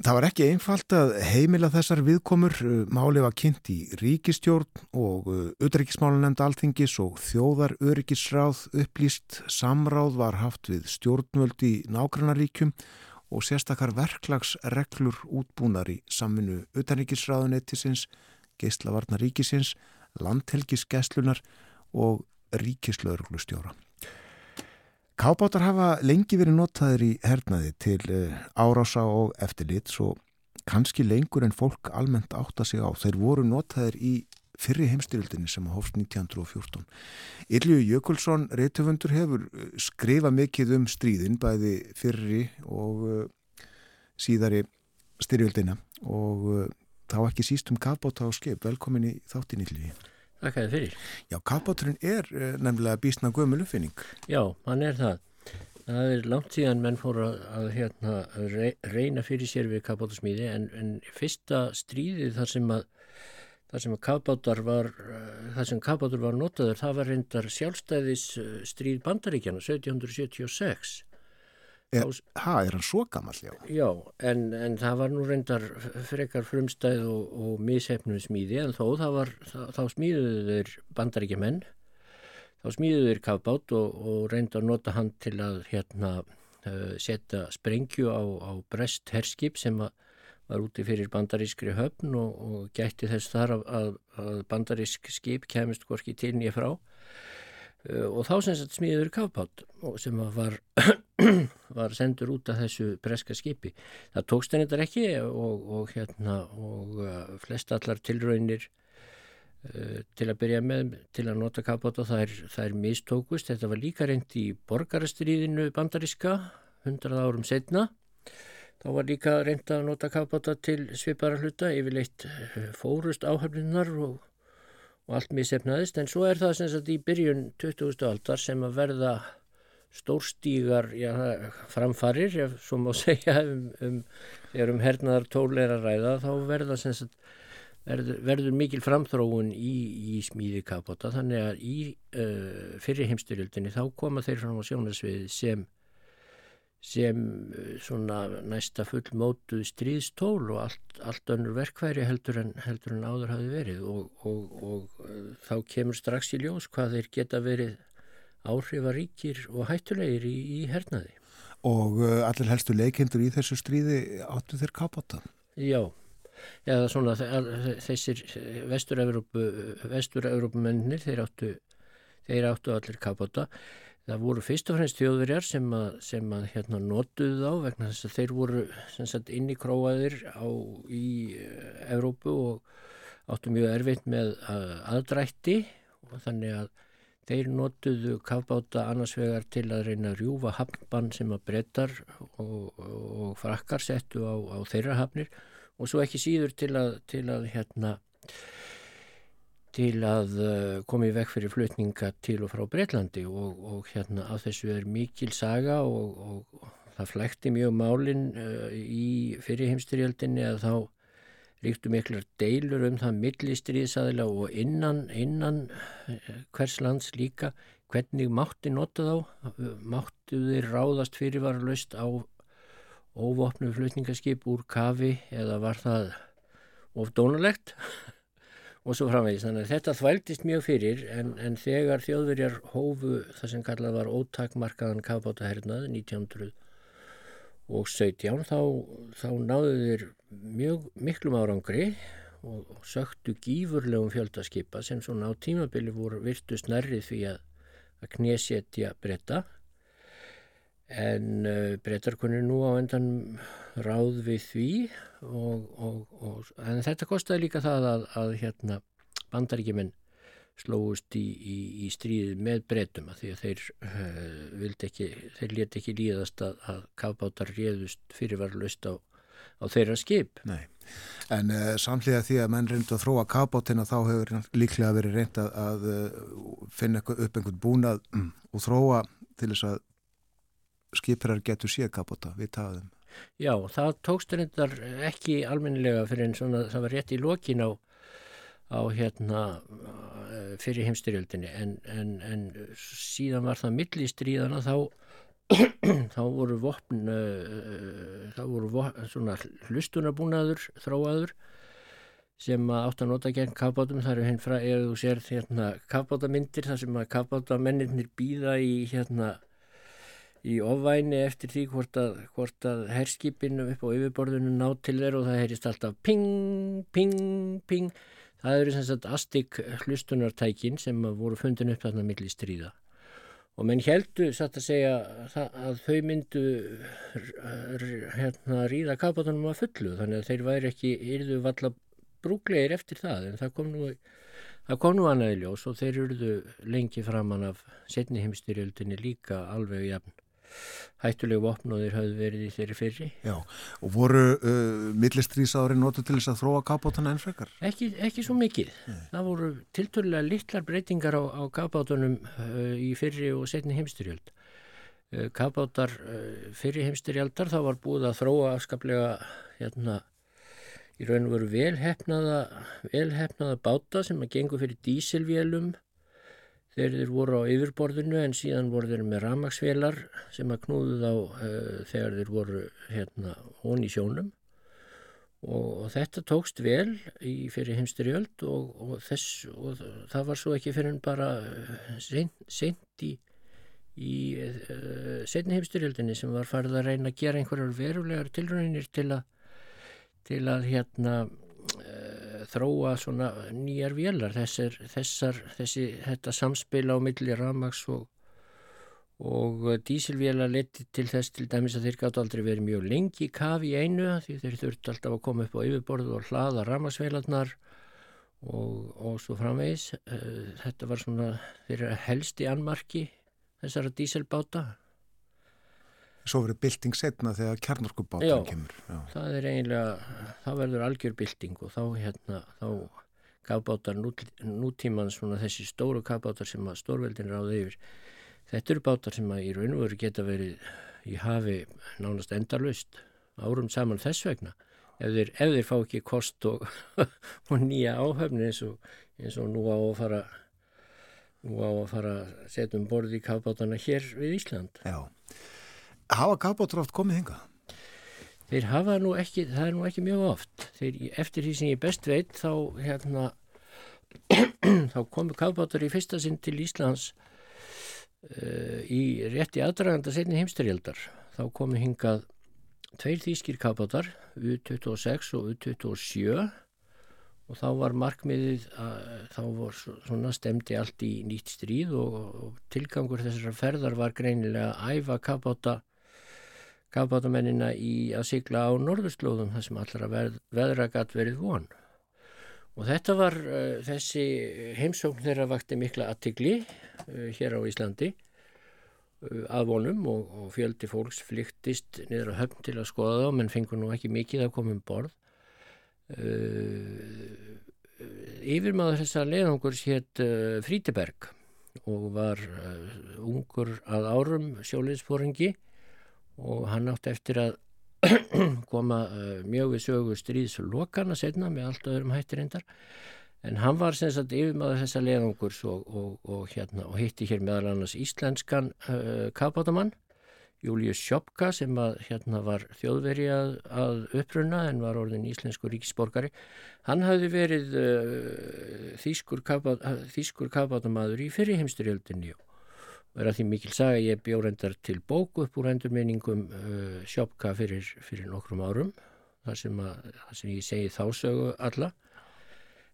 Speaker 1: Það var ekki einfalt að heimila þessar viðkomur. Máli var kynnt í ríkistjórn og utreikismálanemnd alþingis og þjóðar öryggisráð upplýst samráð var haft við stjórnvöld í nágrannaríkjum og sérstakar verklagsreglur útbúnar í saminu utanríkisráðunettisins, geislavarnaríkisins, landhelgisgæslunar og ríkislauruglustjóra. Kábátar hafa lengi verið notaðir í hernaði til árása og eftirlit svo kannski lengur en fólk almennt átta sig á. Þeir voru notaðir í fyrri heimstyrildinni sem hófst 1914. Ylju Jökulsson, reytöfundur, hefur skrifað mikið um stríðin bæði fyrri og síðari styrjöldina og þá ekki síst um kafbáta og skip. Velkomin í þáttin Ylju.
Speaker 9: Þakka þið fyrir.
Speaker 1: Já, kafbáturinn er nefnilega bísna gömul uppfinning.
Speaker 9: Já, hann er það. Það er langt síðan menn fóru að, að hérna, reyna fyrir sér við kafbátasmíði en, en fyrsta stríðið þar sem að þar sem var þar sem kafbátur var notaður það var reyndar sjálfstæðis stríð bandaríkjana 1776
Speaker 1: Ha, er hann svo gammal, já?
Speaker 9: Já, en, en það var nú reyndar frekar frumstæð og, og mishefnum smíði en þó það var, þá, þá smíðuðu þeir bandaríkjumenn, þá smíðuðu þeir kafbát og, og reynda að nota hann til að hérna uh, setja sprengju á, á brest herskip sem að var úti fyrir bandarískri höfn og, og gætti þess þar að, að, bandarísk skip kemist hvorki til nýja frá og þá sem sagt smíður kafbát sem var var sendur út af þessu breska skipi. Það tókst henni þetta ekki og, og, hérna, og uh, flest allar tilraunir uh, til að byrja með til að nota kafbáta það, það er mistókust. Þetta var líka reynd í borgarastriðinu bandaríska 100 árum setna. Þá var líka reynd að nota kafbáta til svipara hluta, yfirleitt fórust áhafninnar og, og allt misefnaðist. En svo er það sem sagt í byrjun 20. aldar sem að verða stórstígar já, framfarir, ef svo má segja um, um, er um hernaðar tóleira ræða, þá verða sagt, verður, verður mikil framþróun í, í smíði kapota þannig að í uh, fyrir heimstyrjöldinni þá koma þeir fram á sjónasvið sem sem uh, svona næsta fullmótuð stríðstól og allt, allt önnur verkværi heldur en, heldur en áður hafi verið og, og, og uh, þá kemur strax í ljós hvað þeir geta verið áhrifaríkir og hættulegir í, í hernaði.
Speaker 1: Og uh, allir helstu leikendur í þessu stríði áttu þeir kapota?
Speaker 9: Já, eða svona þessir vestur-Európumennir þeir áttu, þeir áttu allir kapota Það voru fyrst og fremst þjóðverjar sem að, sem að hérna notuðu þá vegna þess að þeir voru sagt, inn í króaðir á, í uh, Evrópu og áttu mjög erfitt með uh, aðdrætti og þannig að þeir notuðu kafbáta annars vegar til að reyna að rjúfa hafnbann sem að brettar og, og frakkar settu á, á þeirra hafnir og svo ekki síður til að, til að hérna til að koma í vekk fyrir flutninga til og frá Breitlandi og, og hérna af þessu er mikil saga og, og það flækti mjög málinn uh, í fyrirheimstyrjöldinni að þá ríktu miklar deilur um það millistriðsaðila og innan, innan uh, hvers lands líka hvernig mátti nota þá máttu þeir ráðast fyrirvaralust á óvopnu flutningaskip úr kafi eða var það ofdónulegt og svo framvegis. Þannig að þetta þvældist mjög fyrir en, en þegar þjóðverjar hófu það sem kallað var ótakmarkaðan kafbátahernað 1917 þá, þá náðu þeir mjög miklum árangri og, söktu gífurlegum fjöldaskipa sem svona á tímabili voru virtust nærrið því að, að knésetja breyta en uh, breytar kunni nú á endan ráð við því og, og, og, en þetta kostiði líka það að, að hérna, bandaríkjumenn slóust í, í, í stríði með breytum að því að þeir uh, ekki, þeir leti ekki líðast að, að kafbátar réðust fyrirvarlust á, á þeirra skip.
Speaker 1: Nei, en uh, samlega því að menn reyndu að þróa kafbátina þá hefur líklega verið reynd að, að finna upp einhvern búnað um, og þróa til þess að skiprar getur séð kapota við taðum.
Speaker 9: Já, það tókst reyndar ekki almennilega fyrir en svona það var rétt í lokin á, á hérna fyrir heimstyrjöldinni en, en, en síðan var það millistríðana þá þá voru vopn uh, þá voru vopn, svona hlustunarbúnaður þróaður sem átt að nota gegn kafbátum. Þar er henn frá, eða þú sér hérna kafbátamyndir þar sem að kafbátamennir býða í hérna í ofvæni eftir því hvort að, hvort að herskipinu upp á yfirborðinu ná til þeir og það heyrist alltaf ping, ping, ping. Það eru sem sagt astik hlustunartækin sem voru fundin upp þarna millir stríða. Og menn heldu satt að segja að þau myndu hérna ríða kapátunum að fullu þannig að þeir væri ekki yrðu valla brúglegir eftir það en það kom nú, það kom nú annaði ljós og þeir yrðu lengi framann af setni heimstyrjöldinni líka alveg jafn hættulegu vopn og þeir hafði verið í þeirri fyrri.
Speaker 1: Já, og voru uh, millistrýsári notu til þess að þróa kapátana enn frekar?
Speaker 9: Ekki, ekki svo mikið. Nei. Það voru tilturlega litlar breytingar á, á kapátunum uh, í fyrri og setni heimstyrjöld. Uh, kapátar uh, fyrri heimstyrjaldar þá var búið að þróa afskaplega hérna í raun og veru velhefnaða velhefnaða báta sem að gengur fyrir dísilvélum þeir voru á yfirborðinu en síðan voru þeir með ramagsvelar sem að knúðu þá uh, þegar þeir voru hérna hón í sjónum. Og, og þetta tókst vel í fyrir heimsturjöld og, og, þess, og það var svo ekki fyrir en bara eh, sent, í, í uh, setni heimsturjöldinni sem var farið að reyna að gera einhverjar verulegar tilröðinir til að til að hérna þróa svona nýjar vélar þessar, þessar þessi, þetta samspil á milli ramags og, og dísilvélar leti til þess til dæmis að þeir gátt aldrei verið mjög lengi í kafi í einu því þeir þurfti alltaf að koma upp á yfirborðu og hlaða ramagsvélarnar og, og svo framvegis. Eh, þetta var svona þeirra helsti anmarki þessara dísilbáta
Speaker 1: Svo verið bylting setna þegar kjarnorkubátan kemur.
Speaker 9: Já, það er eiginlega, það verður algjör bylting og þá hérna, þá kafbátar nú, nútíman svona þessi stóru kafbátar sem að stórveldin ráði yfir. Þetta eru bátar sem að í raun og veru geta verið í hafi nánast endarlaust árum saman þess vegna. Ef þeir, ef þeir fá ekki kost og, og nýja áhöfni eins og, eins og nú á að fara nú á að fara að setja um borði í kafbátana hér við Ísland.
Speaker 1: Já. Hafa kafbátur oft komið hingað?
Speaker 9: Þeir hafa nú ekki, það er nú ekki mjög oft. Þeir, eftir því sem ég best veit, þá, hérna, þá komu kafbátur í fyrsta sinn til Íslands uh, í rétti aðdraganda setni heimsturjöldar. Þá komu hingað tveir þýskir kafbátar, U-26 og U-27 og þá var markmiðið að þá var svona stemdi allt í nýtt stríð og, og tilgangur þessara ferðar var greinilega að æfa kafbáta kafbátamennina í að sigla á norðurslóðum þar sem allra veð, veðra gætt verið von. Og þetta var uh, þessi heimsókn þeirra vakti mikla aðtigli uh, hér á Íslandi uh, að vonum og, og fjöldi fólks flyktist niður á höfn til að skoða þá menn fengur nú ekki mikið að koma um borð. Yfirmaður þessar leiðangurs hétt Frítiberg og var ungur að árum sjóliðsfóringi og hann átti eftir að koma uh, mjög við sögu stríðslokana setna með allt öðrum hættir endar en hann var sem sagt yfirmaður þessa leðungurs og, og, og, hérna, og hitti hér meðal annars íslenskan uh, kapátamann Július Sjópka sem að, hérna, var þjóðveri að, að uppruna en var orðin íslensku ríkisborgari. Hann hafði verið uh, þýskur kapátamæður í fyrirheimsturjöldinni og og er að því mikil saga ég bjórendar til bóku upp úr endurminningum uh, sjópka fyrir, fyrir nokkrum árum þar sem, að, þar sem ég segi þá sögu alla.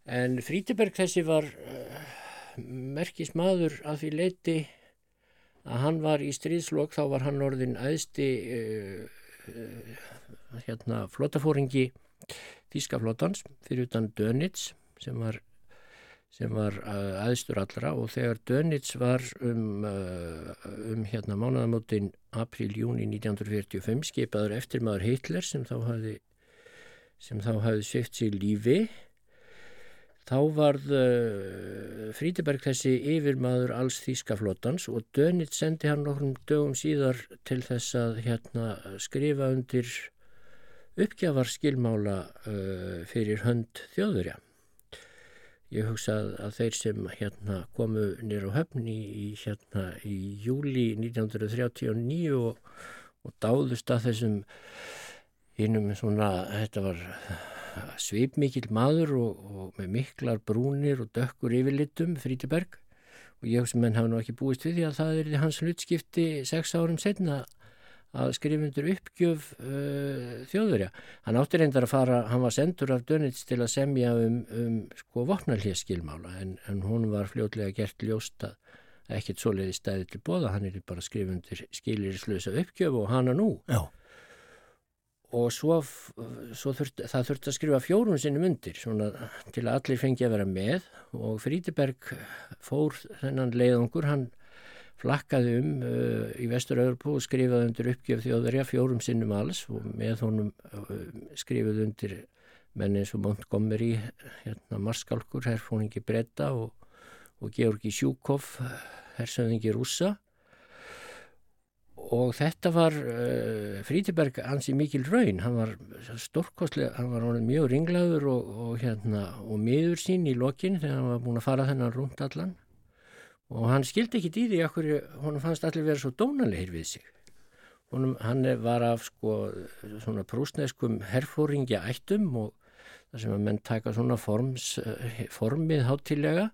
Speaker 9: En Frítiberg þessi var uh, merkis maður að því leiti að hann var í stríðslokk þá var hann orðin aðsti uh, uh, hérna flotafóringi Þískaflotans fyrir utan Dönitz sem var sem var uh, aðstur allra og þegar Dönitz var um, uh, um hérna mánuðamótin april-júni 1945 skipaður eftir maður Hitler sem þá hafði sem þá hafði svift sér lífi þá varð uh, Frítiberg þessi yfirmaður alls Þískaflotans og Dönitz sendi hann nokkrum dögum síðar til þess að hérna skrifa undir uppgjafarskilmála fyrir hönd þjóðurja Ég hugsa að þeir sem hérna, komu nýra á höfni í, hérna, í júli 1939 og, og dáðust að þessum hinnum svona, þetta var svipmikil maður og, og með miklar brúnir og dökkur yfirlitum, Frítiberg og ég hugsa menn hafa nú ekki búist við því að það er hans hlutskipti sex árum setna að skrifundur uppgjöf uh, þjóðurja. Hann átti reyndar að fara, hann var sendur af Dönitz til að semja um, um sko vopnarlíðskilmála en, en hún var fljótlega gert ljósta ekkert svoleiði stæði til bóða, hann er bara skrifundur skilirinslösa uppgjöf og hana nú.
Speaker 1: Já.
Speaker 9: Og svo, svo þurft, það þurfti að skrifa fjórun sinnum undir svona, til að allir fengi að vera með og Frítiberg fór þennan leiðungur, hann flakkaði um uh, í Vestur-Öðurpú og skrifaði undir uppgjöf þjóðverja fjórum sinnum alls og með honum uh, skrifaði undir menn eins og Montgomery, hérna Marskálkur, herrfóningi Bretta og, og Georgi Sjúkov, herrsöðingi Rúsa og þetta var uh, Frítiberg ansi mikil raun, hann var stórkostlega, hann var mjög ringlaður og, og, hérna, og miður sín í lokin þegar hann var búin að fara þennan rúmt allan og hann skildi ekki í því okkur, hann fannst allir vera svo dónalegir við sig. Honum, hann var af sko svona prúsneskum herfóringja ættum og þar sem að menn taka svona forms, formið hátilega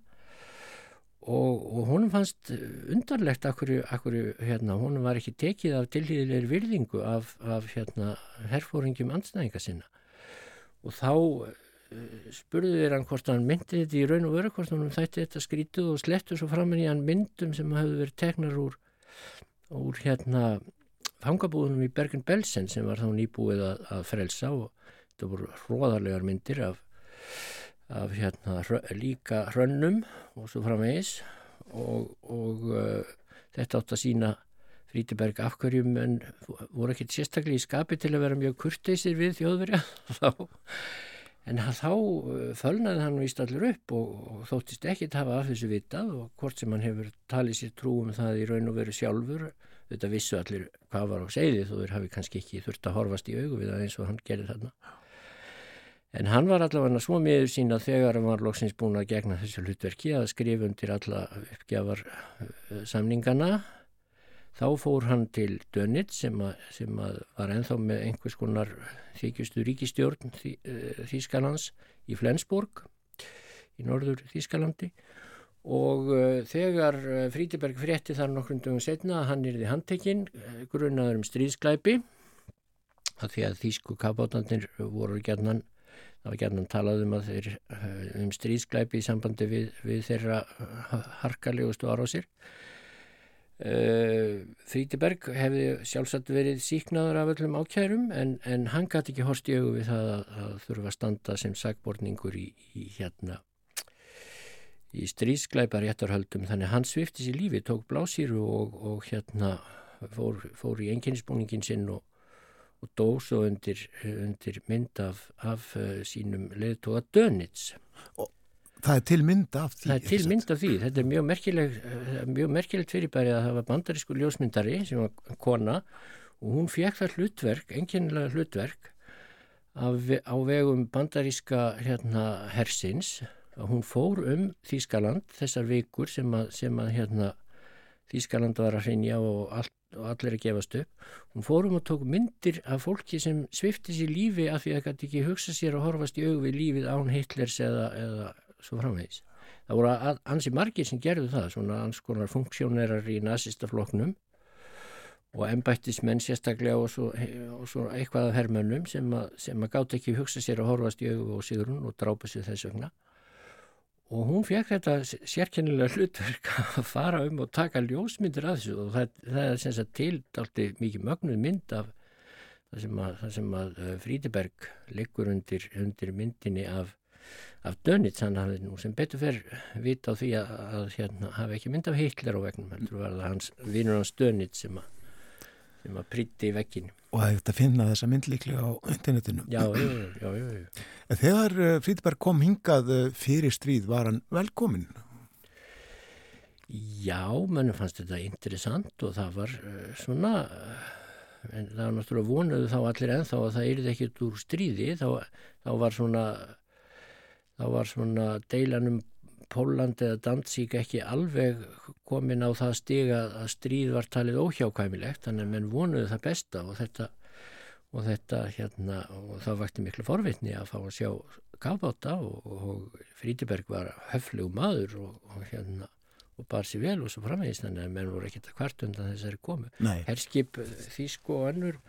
Speaker 9: og, og honum fannst undarlegt akkur, akkur hérna, honum var ekki tekið af tilhýðilegir virðingu af, af hérna herfóringjum ansnæðinga sinna. Og þá spurðu þér hann hvort hann myndi þetta í raun og veru hvort hann þætti þetta skrítuð og slettu svo fram í hann myndum sem hafði verið teknar úr, úr hérna fangabúðunum í Bergen Belsen sem var þá nýbúið að, að frelsa og þetta voru hróðarlegar myndir af, af hérna líka hrönnum og svo framvegis og, og uh, þetta átt að sína Frítiberg afhverjum en voru ekkert sérstaklega í skapi til að vera mjög kurteisir við þjóðverja. Þá En þá uh, fölnaði hann víst allur upp og, og þóttist ekkit hafa af þessu vitað og hvort sem hann hefur talið sér trú um það í raun og veru sjálfur, þetta vissu allir hvað var á segðið og þeir hafi kannski ekki þurft að horfast í augu við það eins og hann gerði þarna. En hann var allavega svo miður sín að þegar hann var loksins búin að gegna þessu hlutverki að skrifa undir alla uppgjafar uh, samningana Þá fór hann til Dönitz sem, að, sem að var enþá með einhvers konar þykjustu ríkistjórn Þý, uh, Þýskalands í Flensborg í norður Þýskalandi. Og uh, þegar uh, Frítiberg frétti þar nokkrum dögum setna að hann er í handtekinn grunnaður um stríðsklæpi að því að Þýsku kapátanir voru gerðnan það var gerðnan talað um að þeir um stríðsklæpi í sambandi við, við þeirra harkalegustu árásir Uh, Frítiberg hefði sjálfsagt verið síknaður af öllum ákjærum en, en hann gæti ekki horst í augu við það að, að þurfa að standa sem sagborningur í, í hérna í stríðsklæpar réttarhöldum þannig hann svifti sér lífi, tók blásýru og, og hérna fór, fór í enginnsbúningin sinn og, og dó svo undir, undir mynd af, af uh, sínum leðtóa Dönitz.
Speaker 1: Og Það er til mynd af því.
Speaker 9: Það er til mynd af því. Þetta er mjög merkileg, mjög merkilegt fyrirbæri að það var bandarísku ljósmyndari sem var kona og hún fekk það hlutverk, enginlega hlutverk af, á vegum bandaríska hérna, hersins hún fór um Þýskaland þessar vikur sem að, sem að hérna, Þýskaland var að hreinja og, allt, og allir að gefast upp. Hún fór um og tók myndir af fólki sem svifti sér lífi af því að það gæti ekki hugsa sér að horfast í augvi lífið án Hitlers eða, eða svo framvegis. Það voru ansi margir sem gerðu það, svona ans konar funksjónerar í nazistafloknum og ennbættismenn sérstaklega og svo, og svo eitthvað af hermönnum sem að, að gátt ekki hugsa sér að horfast í auðu og síðrun og drápa sér þess vegna. Og hún fekk þetta sérkennilega hlutverk að fara um og taka ljósmyndir að þessu og það, það er sem sagt tildalti mikið mögnuð mynd af það sem að, það sem að Frídeberg liggur undir, undir myndinni af af Dönitz, hann hafði nú sem betur fyrr vita á því að, að hérna hafi ekki mynd af Hitler á vegnum, heldur var það hans vinnur hans Dönitz sem að sem að príti í veggin
Speaker 1: Og það er þetta að finna þessa mynd líklega á internetinu
Speaker 9: Já, já, já, já, já.
Speaker 1: Þegar uh, Fríðberg kom hingað uh, fyrir stríð, var hann velkomin?
Speaker 9: Já, mannum fannst þetta interessant og það var uh, svona en það var náttúrulega vonuðu þá allir ennþá að það yrði ekkert úr stríði þá, þá var svona þá var svona deilanum Póland eða Danzík ekki alveg komin á það stiga að stríð var talið óhjákvæmilegt þannig að menn vonuðu það besta og þetta og þetta hérna og það vakti miklu forvitni að fá að sjá kafbáta og, og Frítiberg var höflug maður og, og hérna og bar sér vel og svo framvegist þannig að menn voru ekkert að kvart undan þessari komu. Herskip Þísko og annur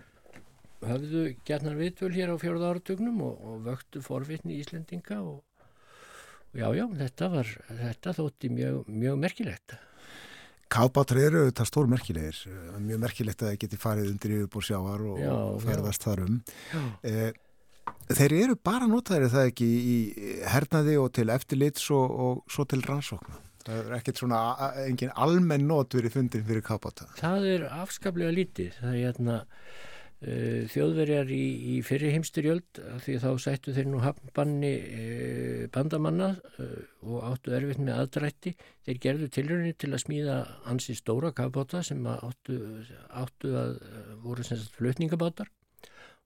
Speaker 9: höfðu gætnar viðtöl hér á fjörða áratugnum og, og vöktu forvitni í Íslendinga og Já, já, þetta var, þetta þótti mjög, mjög merkilegt.
Speaker 1: Kábátur eru þetta stór merkilegir, mjög merkilegt að það geti farið undir yfirbúr sjáar og,
Speaker 9: Já,
Speaker 1: og ferðast þar um.
Speaker 9: Já.
Speaker 1: Eh, þeir eru bara notaðir það ekki í hernaði og til eftirlits og, og svo til rannsókna. Það er ekkert svona, engin almenn not verið fundin fyrir kábáta.
Speaker 9: Það er afskaplega lítið. Það er hérna uh, þjóðverjar í, í fyrri heimstyrjöld af því þá sættu þeir nú hafnbanni uh, bandamanna uh, og áttu erfitt með aðdrætti. Þeir gerðu tilröðinni til að smíða ansi stóra kafbáta sem áttu, áttu að voru sem sagt flutningabátar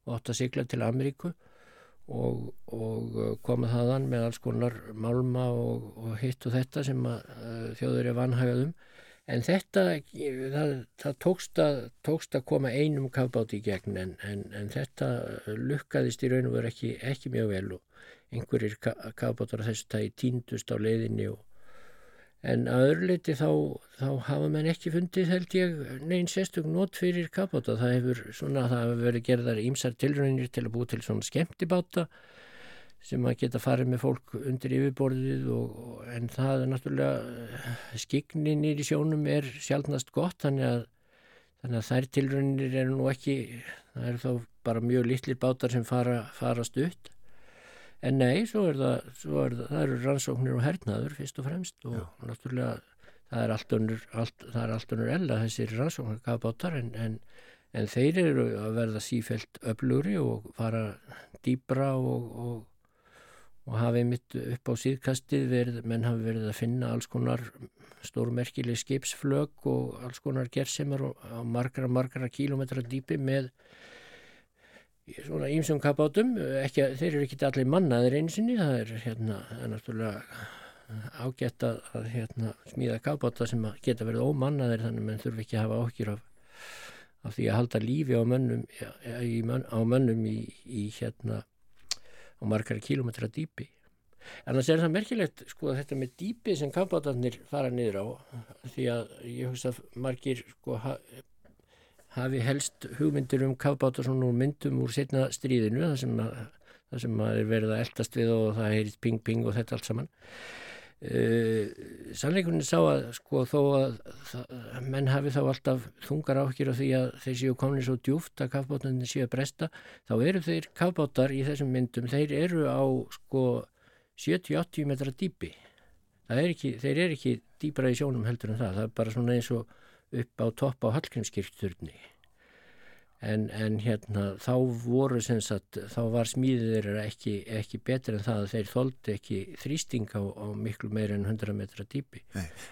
Speaker 9: og áttu að sigla til Ameríku og, og koma þaðan með alls konar málma og, og hitt og þetta sem að uh, þjóður er vanhægað um en þetta það, það tókst, að, tókst að koma einum kafbáti í gegn en, en, en þetta lukkaðist í raun og veru ekki, ekki mjög vel og einhverjir ka- kafbátar af þessu tagi tíndust á leiðinni og En að öðru leiti þá, þá hafa menn ekki fundið held ég neinn sérstök not fyrir kafbáta. Það hefur svona, það hefur verið gerðar ímsar tilraunir til að búa til svona skemmtibáta sem að geta farið með fólk undir yfirborðið og, og, en það er náttúrulega skignin í sjónum er sjálfnast gott þannig að, þannig að þær tilraunir eru nú ekki, það eru þá bara mjög litlir bátar sem fara, fara stutt. En nei, svo er það, svo er það, það eru rannsóknir og hernaður fyrst og fremst og náttúrulega það er allt önnur, allt, það er allt önnur ella þessir rannsóknir kafbátar en, en, en þeir eru að verða sífelt öflugri og fara dýbra og, og, og hafi mitt upp á síðkastið verið, menn hafi verið að finna alls konar stórmerkileg skipsflög og alls konar gerðsemar á margra, margra kílometra dýpi með svona ímsum kapátum, ekki, þeir eru ekki allir mannaðir einu sinni, það er hérna, það er náttúrulega ágætt að, hérna, smíða kapáta sem geta verið ómannaðir þannig menn þurfi ekki að hafa áhyggjur af, af því að halda lífi á mönnum, í, á mönnum í, í hérna á margar kilómetra dýpi. Annars er það merkilegt sko að þetta með dýpi sem kafbátarnir fara niður á því að ég hugsa að margir sko ha, hafi helst hugmyndir um kafbátar svona úr myndum úr setna stríðinu það sem að, það sem að er verið að eldast við og það heyrið ping ping og þetta allt saman. Uh, sannleikurinn sá að sko þó að það, menn hafi þá alltaf þungar áhyggjur af því að þeir séu komin svo djúft að kafbátarnir séu að bresta þá eru þeir kafbátar í þessum myndum þeir eru á sko 70-80 metra dýpi. Er ekki, þeir eru ekki dýbra í sjónum heldur en það, það er bara svona eins og upp á topp á Hallgrímskirkturni en, en hérna þá voru sem sagt, þá var smíðið þeirra ekki, ekki betur en það að þeir þóldi ekki þrýsting á, á miklu meir en 100 metra dýpi.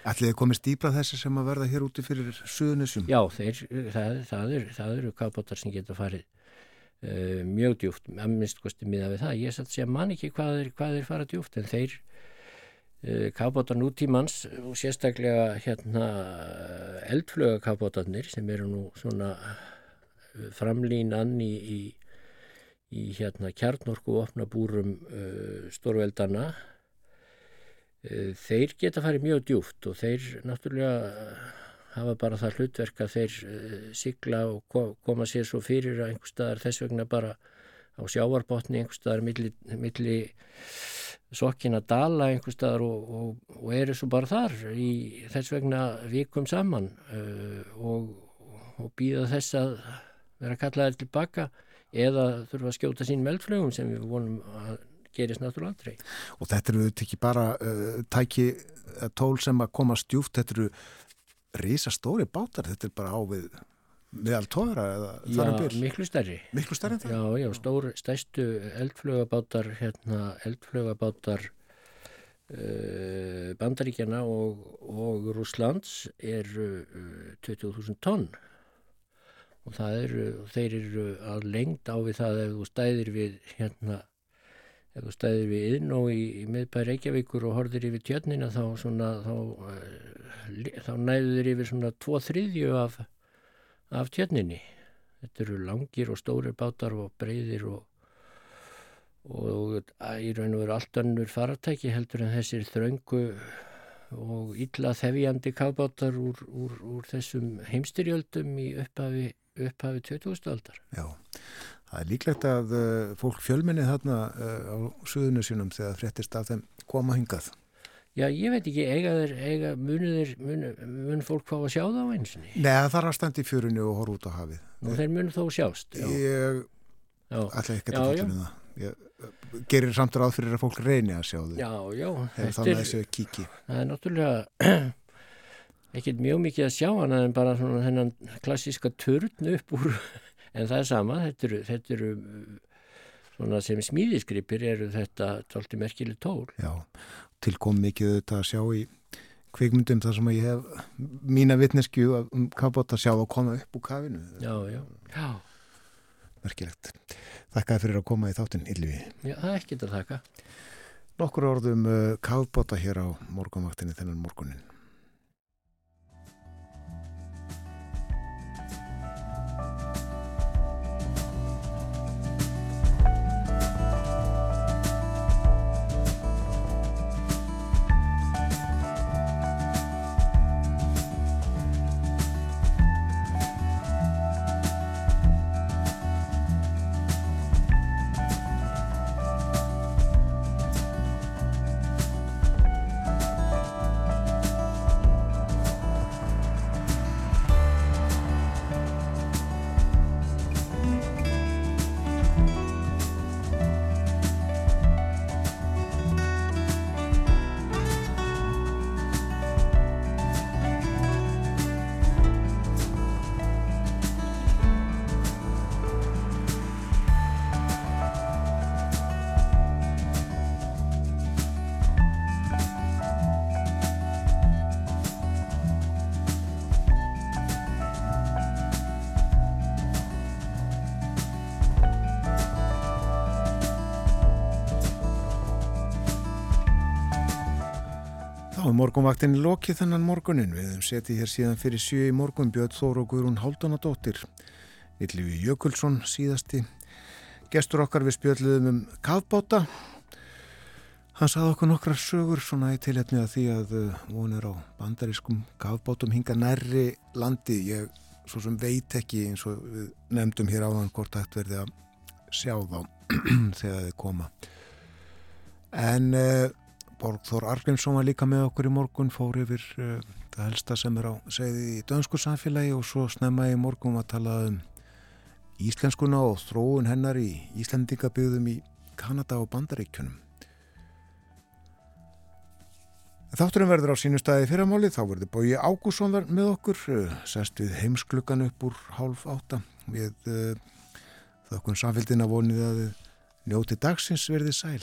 Speaker 1: Ætli þið komist dýbra þessi sem að verða hér úti fyrir suðunusum?
Speaker 9: Já, þeir, það, það, er, það eru kafbótar sem geta farið uh, mjög djúft, að minnst kosti miða við það, ég satt að segja man ekki hvað er, hvað er fara djúft en þeir uh, kafbótar nútímans og sérstaklega hérna eldflöga kafbótarnir sem eru nú svona framlínan í, í, í hérna kjarnorku opna búrum stórveldana þeir geta farið mjög djúft og þeir náttúrulega hafa bara það hlutverk að þeir uh, sigla og koma sér svo fyrir að einhver staðar þess vegna bara á sjávarbotni einhver staðar milli, milli sokkina dala einhver staðar og, og, og eru svo bara þar í þess vegna vikum saman uh, og, og býða þess að vera kallaðir tilbaka eða þurfa að skjóta sín meldflögum sem við vonum að gerist náttúrulega aldrei.
Speaker 1: Og þetta eru ekki bara uh, tæki tól sem að koma stjúft, þetta eru risastóri bátar, þetta er bara á við meðal tóra eða
Speaker 9: þar um byrj? Já, miklu stærri.
Speaker 1: Miklu stærri en það?
Speaker 9: Já, já, stór, stærstu eldflögabátar, hérna, eldflögabátar uh, bandaríkjana og, og Rúslands eru uh, 20.000 tonn og eru, þeir eru að lengt á við það ef þú stæðir við hérna ef þú stæðir við inn og í, í miðbæri Reykjavíkur og horfir yfir tjörnina þá, svona, þá, uh, þá næður yfir svona tvo þriðju af, af tjörninni. Þetta eru langir og stórir bátar og breyðir og, og í raun og veru allt önnur faratæki heldur en þessir þraungu og illa þefjandi kafbátar úr, úr, úr þessum heimstyrjöldum í upphafi, upphafi 20. aldar.
Speaker 1: Já. Það er líklegt að uh, fólk fjölminni þarna uh, á suðunu sínum þegar fréttist af þeim koma hingað.
Speaker 9: Já, ég veit ekki, eiga eiga, munir, mun, fólk fá að sjá það á einsinni?
Speaker 1: Nei, það er að standa í fjörunni og horfa út á hafið.
Speaker 9: Nú þeir mun þó sjást.
Speaker 1: Já. Ég ætla ekki að fylgja með það. Ég gerir samt ráð fyrir að fólk reyni að sjá þau.
Speaker 9: Já, já.
Speaker 1: Þannig að þessu kíki.
Speaker 9: Það er náttúrulega ekkert mjög mikið að sjá hana en bara svona þennan klassíska törn upp úr en það er sama, þetta eru, þetta eru svona sem smíðisgripir eru þetta tólti merkileg tól.
Speaker 1: Já, tilkom mikið þetta að sjá í kvikmyndum þar sem ég hef mína vittneskju um kafbót að sjá að koma upp úr kafinu.
Speaker 9: Já, já, já.
Speaker 1: Merkilegt. Þakkaði fyrir að koma í þáttinn, Ylvi.
Speaker 9: Já, það er ekkit að þakka.
Speaker 1: Nokkur orðum uh, kafbóta hér á morgunvaktinni þennan morgunin. Morgunvaktinni lokið þennan morgunin. Við hefum setið hér síðan fyrir sjö í morgun Björn Þór og Guðrún Haldunadóttir. Yllifi Jökulsson síðasti. Gestur okkar við spjöldluðum um kafbáta. Hann saði okkur nokkrar sögur svona í tilhætni að því að hún er á bandarískum kafbátum hinga nærri landi. Ég svo sem veit ekki eins og við nefndum hér áðan hvort það verði að sjá þá þegar þið koma. En... Uh, Borgþór Argrímsson var líka með okkur í morgun, fór yfir uh, það helsta sem er á segði í dönsku samfélagi og svo snemma í morgun að tala um íslenskuna og þróun hennar í Íslandingabygðum í Kanada og Bandaríkjunum. Þátturum verður á sínu staði fyrramáli, þá verður Bói Ágússon með okkur, uh, sest við heimskluggan upp úr hálf átta við uh, þakkun samfélgina vonið að njóti dagsins verði sæl.